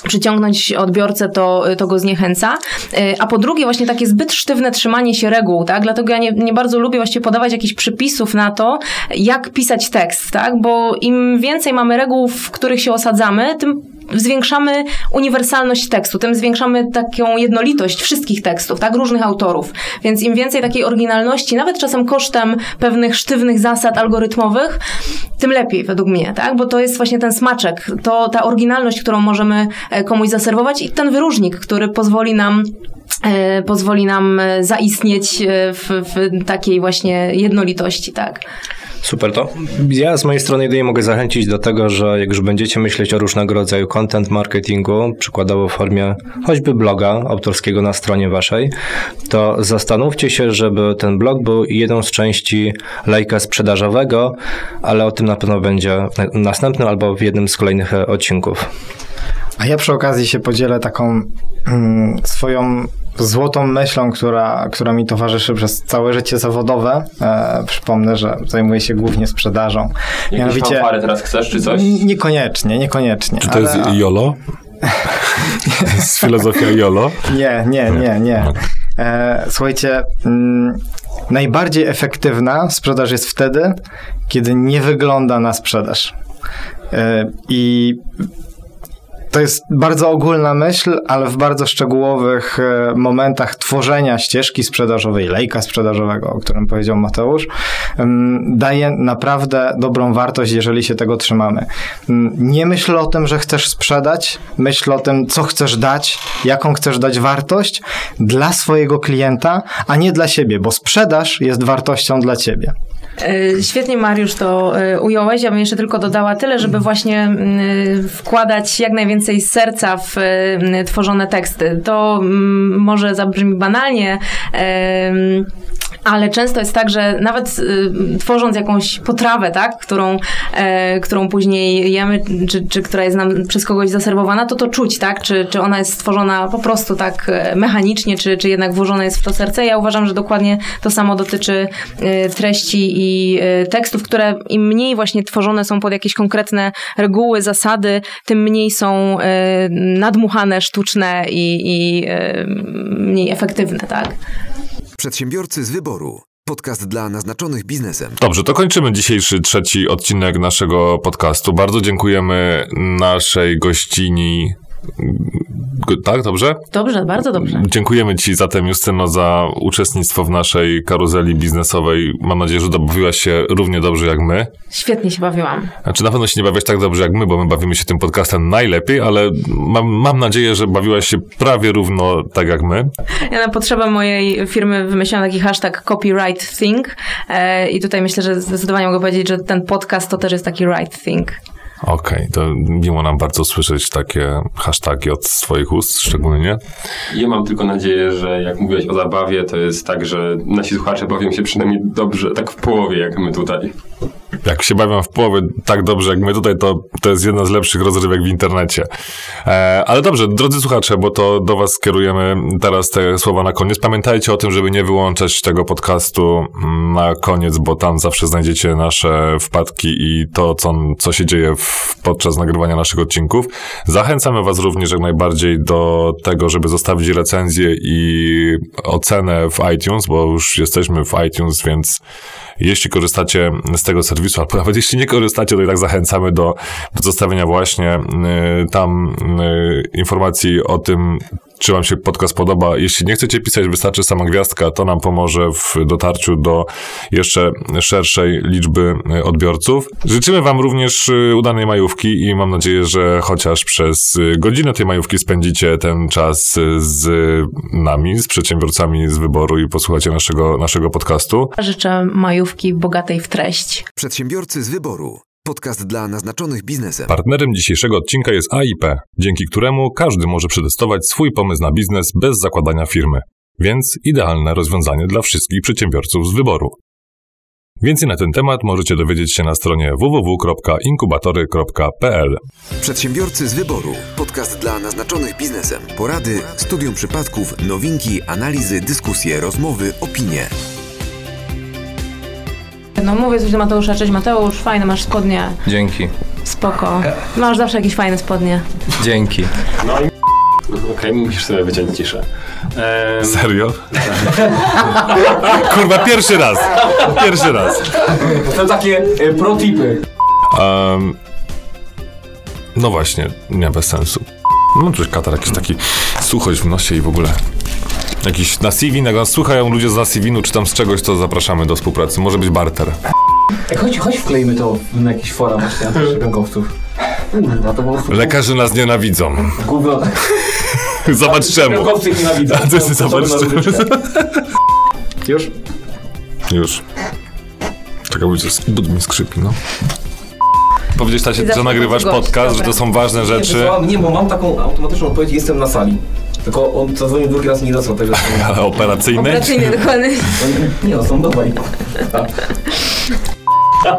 przyciągnąć odbiorcę, to, to go zniechęca. A po drugie, właśnie takie zbyt sztywne trzymanie się reguł, tak? Dlatego ja nie, nie bardzo lubię właściwie podawać jakichś przypisów na to, jak pisać tekst, tak? Bo im im więcej mamy reguł, w których się osadzamy, tym zwiększamy uniwersalność tekstu, tym zwiększamy taką jednolitość wszystkich tekstów, tak, różnych autorów. Więc im więcej takiej oryginalności, nawet czasem kosztem pewnych sztywnych zasad algorytmowych, tym lepiej według mnie, tak, bo to jest właśnie ten smaczek, to ta oryginalność, którą możemy e, komuś zaserwować i ten wyróżnik, który pozwoli nam e, pozwoli nam e, zaistnieć w, w takiej właśnie jednolitości, tak. Super, to ja z mojej strony jedynie mogę zachęcić do tego, że jak już będziecie myśleć o różnego rodzaju content marketingu, przykładowo w formie choćby bloga autorskiego na stronie waszej, to zastanówcie się, żeby ten blog był jedną z części lejka sprzedażowego, ale o tym na pewno będzie następnym albo w jednym z kolejnych odcinków. A ja przy okazji się podzielę taką mm, swoją złotą myślą, która, która mi towarzyszy przez całe życie zawodowe. E, przypomnę, że zajmuję się głównie sprzedażą. Jakieś Mianowicie, fanfary teraz chcesz, czy coś? Niekoniecznie, niekoniecznie. Czy to ale... jest [laughs] YOLO? jest [laughs] filozofia YOLO? Nie, nie, nie, nie. E, słuchajcie, mm, najbardziej efektywna sprzedaż jest wtedy, kiedy nie wygląda na sprzedaż. E, I to jest bardzo ogólna myśl, ale w bardzo szczegółowych e, momentach tworzenia ścieżki sprzedażowej, lejka sprzedażowego, o którym powiedział Mateusz, daje naprawdę dobrą wartość, jeżeli się tego trzymamy. Nie myśl o tym, że chcesz sprzedać, myśl o tym, co chcesz dać, jaką chcesz dać wartość dla swojego klienta, a nie dla siebie, bo sprzedaż jest wartością dla ciebie. E, świetnie Mariusz to e, ująłeś. Ja bym jeszcze tylko dodała tyle, żeby właśnie mm, wkładać jak najwięcej serca w tworzone teksty. To mm, może zabrzmi banalnie, Ale często jest tak, że nawet y, tworząc jakąś potrawę, tak, którą, e, którą później jemy, czy, czy która jest nam przez kogoś zaserwowana, to to czuć, tak? Czy, czy ona jest stworzona po prostu tak e, mechanicznie, czy, czy jednak włożone jest w to serce. Ja uważam, że dokładnie to samo dotyczy e, treści i tekstów, które im mniej właśnie tworzone są pod jakieś konkretne reguły, zasady, tym mniej są nadmuchane, sztuczne i, i mniej efektywne, tak? Przedsiębiorcy z wyboru. Podcast dla naznaczonych biznesem. Dobrze, to kończymy dzisiejszy trzeci odcinek naszego podcastu. Bardzo dziękujemy naszej gościni. Tak, dobrze? Dobrze, bardzo dobrze. Dziękujemy Ci zatem, Justyno, za uczestnictwo w naszej karuzeli biznesowej. Mam nadzieję, że dobawiłaś się równie dobrze jak my. Świetnie się bawiłam. Znaczy, na pewno się nie bawisz tak dobrze jak my, bo my bawimy się tym podcastem najlepiej, ale mam, mam nadzieję, że bawiłaś się prawie równo tak jak my. Ja na potrzebę mojej firmy wymyśliłam taki hashtag copyright thing e, i tutaj myślę, że zdecydowanie mogę powiedzieć, że ten podcast to też jest taki right thing. Okej, to miło nam bardzo słyszeć takie hasztagi od swoich ust szczególnie. Ja mam tylko nadzieję, że jak mówiłeś o zabawie, to jest tak, że nasi słuchacze bawią się przynajmniej dobrze, tak w połowie jak my tutaj. Jak się bawią w połowie tak dobrze jak my tutaj, to, to jest jedna z lepszych rozrywek w internecie. E, ale dobrze, drodzy słuchacze, bo to do was skierujemy teraz te słowa na koniec. Pamiętajcie o tym, żeby nie wyłączać tego podcastu na koniec, bo tam zawsze znajdziecie nasze wpadki i to, co, co się dzieje w, podczas nagrywania naszych odcinków. Zachęcamy was również jak najbardziej do tego, żeby zostawić recenzję i ocenę w iTunes, bo już jesteśmy w iTunes, więc jeśli korzystacie z tego serwisu, albo nawet jeśli nie korzystacie, to i tak zachęcamy do, do zostawienia właśnie y, tam y, informacji o tym, czy wam się podcast podoba. Jeśli nie chcecie pisać, wystarczy sama gwiazdka, to nam pomoże w dotarciu do jeszcze szerszej liczby y, odbiorców. Życzymy wam również y, udanej majówki i mam nadzieję, że chociaż przez y, godzinę tej majówki spędzicie ten czas z nami, z przedsiębiorcami z wyboru i posłuchacie naszego, naszego podcastu. Życzę majówki bogatej w treść. Przedsiębiorcy z wyboru. Podcast dla naznaczonych biznesem. Partnerem dzisiejszego odcinka jest AIP, dzięki któremu każdy może przetestować swój pomysł na biznes bez zakładania firmy. Więc idealne rozwiązanie dla wszystkich przedsiębiorców z wyboru. Więcej na ten temat możecie dowiedzieć się na stronie www.inkubatory.pl. Przedsiębiorcy z wyboru. Podcast dla naznaczonych biznesem. Porady, studium przypadków, nowinki, analizy, dyskusje, rozmowy, opinie. No mówię coś do Mateusza, cześć Mateusz, fajne masz spodnie, Dzięki. spoko. Masz zawsze jakieś fajne spodnie. Dzięki. No i... Okej, musisz sobie wyciąć ciszę. Ehm, Serio? [laughs] Kurwa, pierwszy raz! Pierwszy raz. To takie e, pro-tipy. Um, no właśnie, nie, bez sensu. Mam coś katar, jakiś taki suchość w nosie i w ogóle. Jakiś na CV, jak nas słuchają ludzie z Nasivinu czy tam z czegoś, to zapraszamy do współpracy. Może być barter. Ej, chodź, chodź wklejmy to na jakiś fora właśnie [laughs] antyszczepionkowców. Kurwa, to po prostu Lekarze nas nienawidzą. gówno. [laughs] Zobacz czemu. Szczepionkowcy ich nienawidzą. Ty, ty, zobacz To czemu. [laughs] Już? Już. Czekaj, bo coś but mi skrzypi, no. Powiedzieć Tacie, że nagrywasz podcast, że to są ważne Nie, rzeczy. wysłałam- nie, bo mam taką automatyczną odpowiedź, jestem na sali. Tylko on zadzwonił drugi raz i nie dostał tego. [laughs] Ale operacyjne? Operacyjnie dokładnie. Nie no, są dawaj.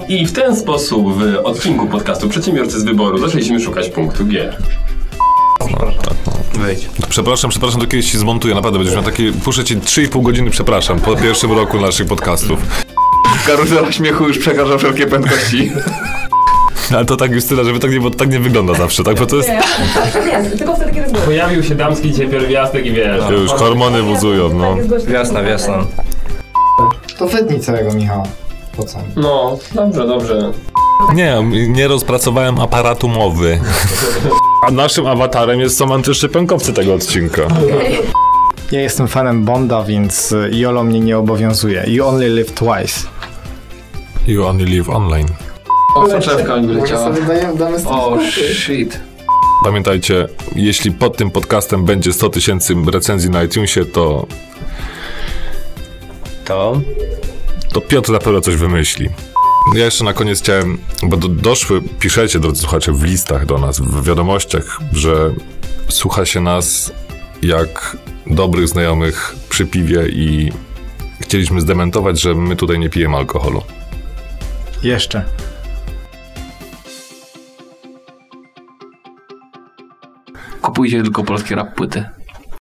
I w ten sposób w odcinku podcastu Przedsiębiorcy z wyboru zaczęliśmy szukać punktu G. Wejdź. Przepraszam, przepraszam, to kiedyś się zmontuję, naprawdę będziesz miał takie, puszczę ci 3,5 godziny, przepraszam, po pierwszym roku naszych podcastów. Karuzela śmiechu już przekracza wszelkie prędkości. [laughs] Ale to tak Justyna, żeby tak nie, bo tak nie wygląda zawsze, tak? Bo to jest, Nie, tylko wtedy, kiedy jest Pojawił się damski dzisiaj pierwiastek i wiesz. już hormony wuzują, no. Wiosna, wiosna. To wytnij całego Michała. Po co? No, dobrze, dobrze. Nie, nie rozpracowałem aparatu mowy. [laughs] A naszym awatarem jest są antyszczepionkowcy tego odcinka. Ja jestem fanem Bonda, więc YOLO mnie nie obowiązuje. You only live twice. You only live online. O, soczewka mi wyleciała. dajemy, damy z O, shit. Pamiętajcie, jeśli pod tym podcastem będzie 100 tysięcy recenzji na iTunesie, to, To? to Piotr na pewno coś wymyśli. Ja jeszcze na koniec chciałem, bo do, doszły, piszecie, drodzy słuchacze, w listach do nas, w wiadomościach, że słucha się nas jak dobrych znajomych przy piwie i chcieliśmy zdementować, że my tutaj nie pijemy alkoholu. Jeszcze. Kupujcie tylko polskie rap płyty.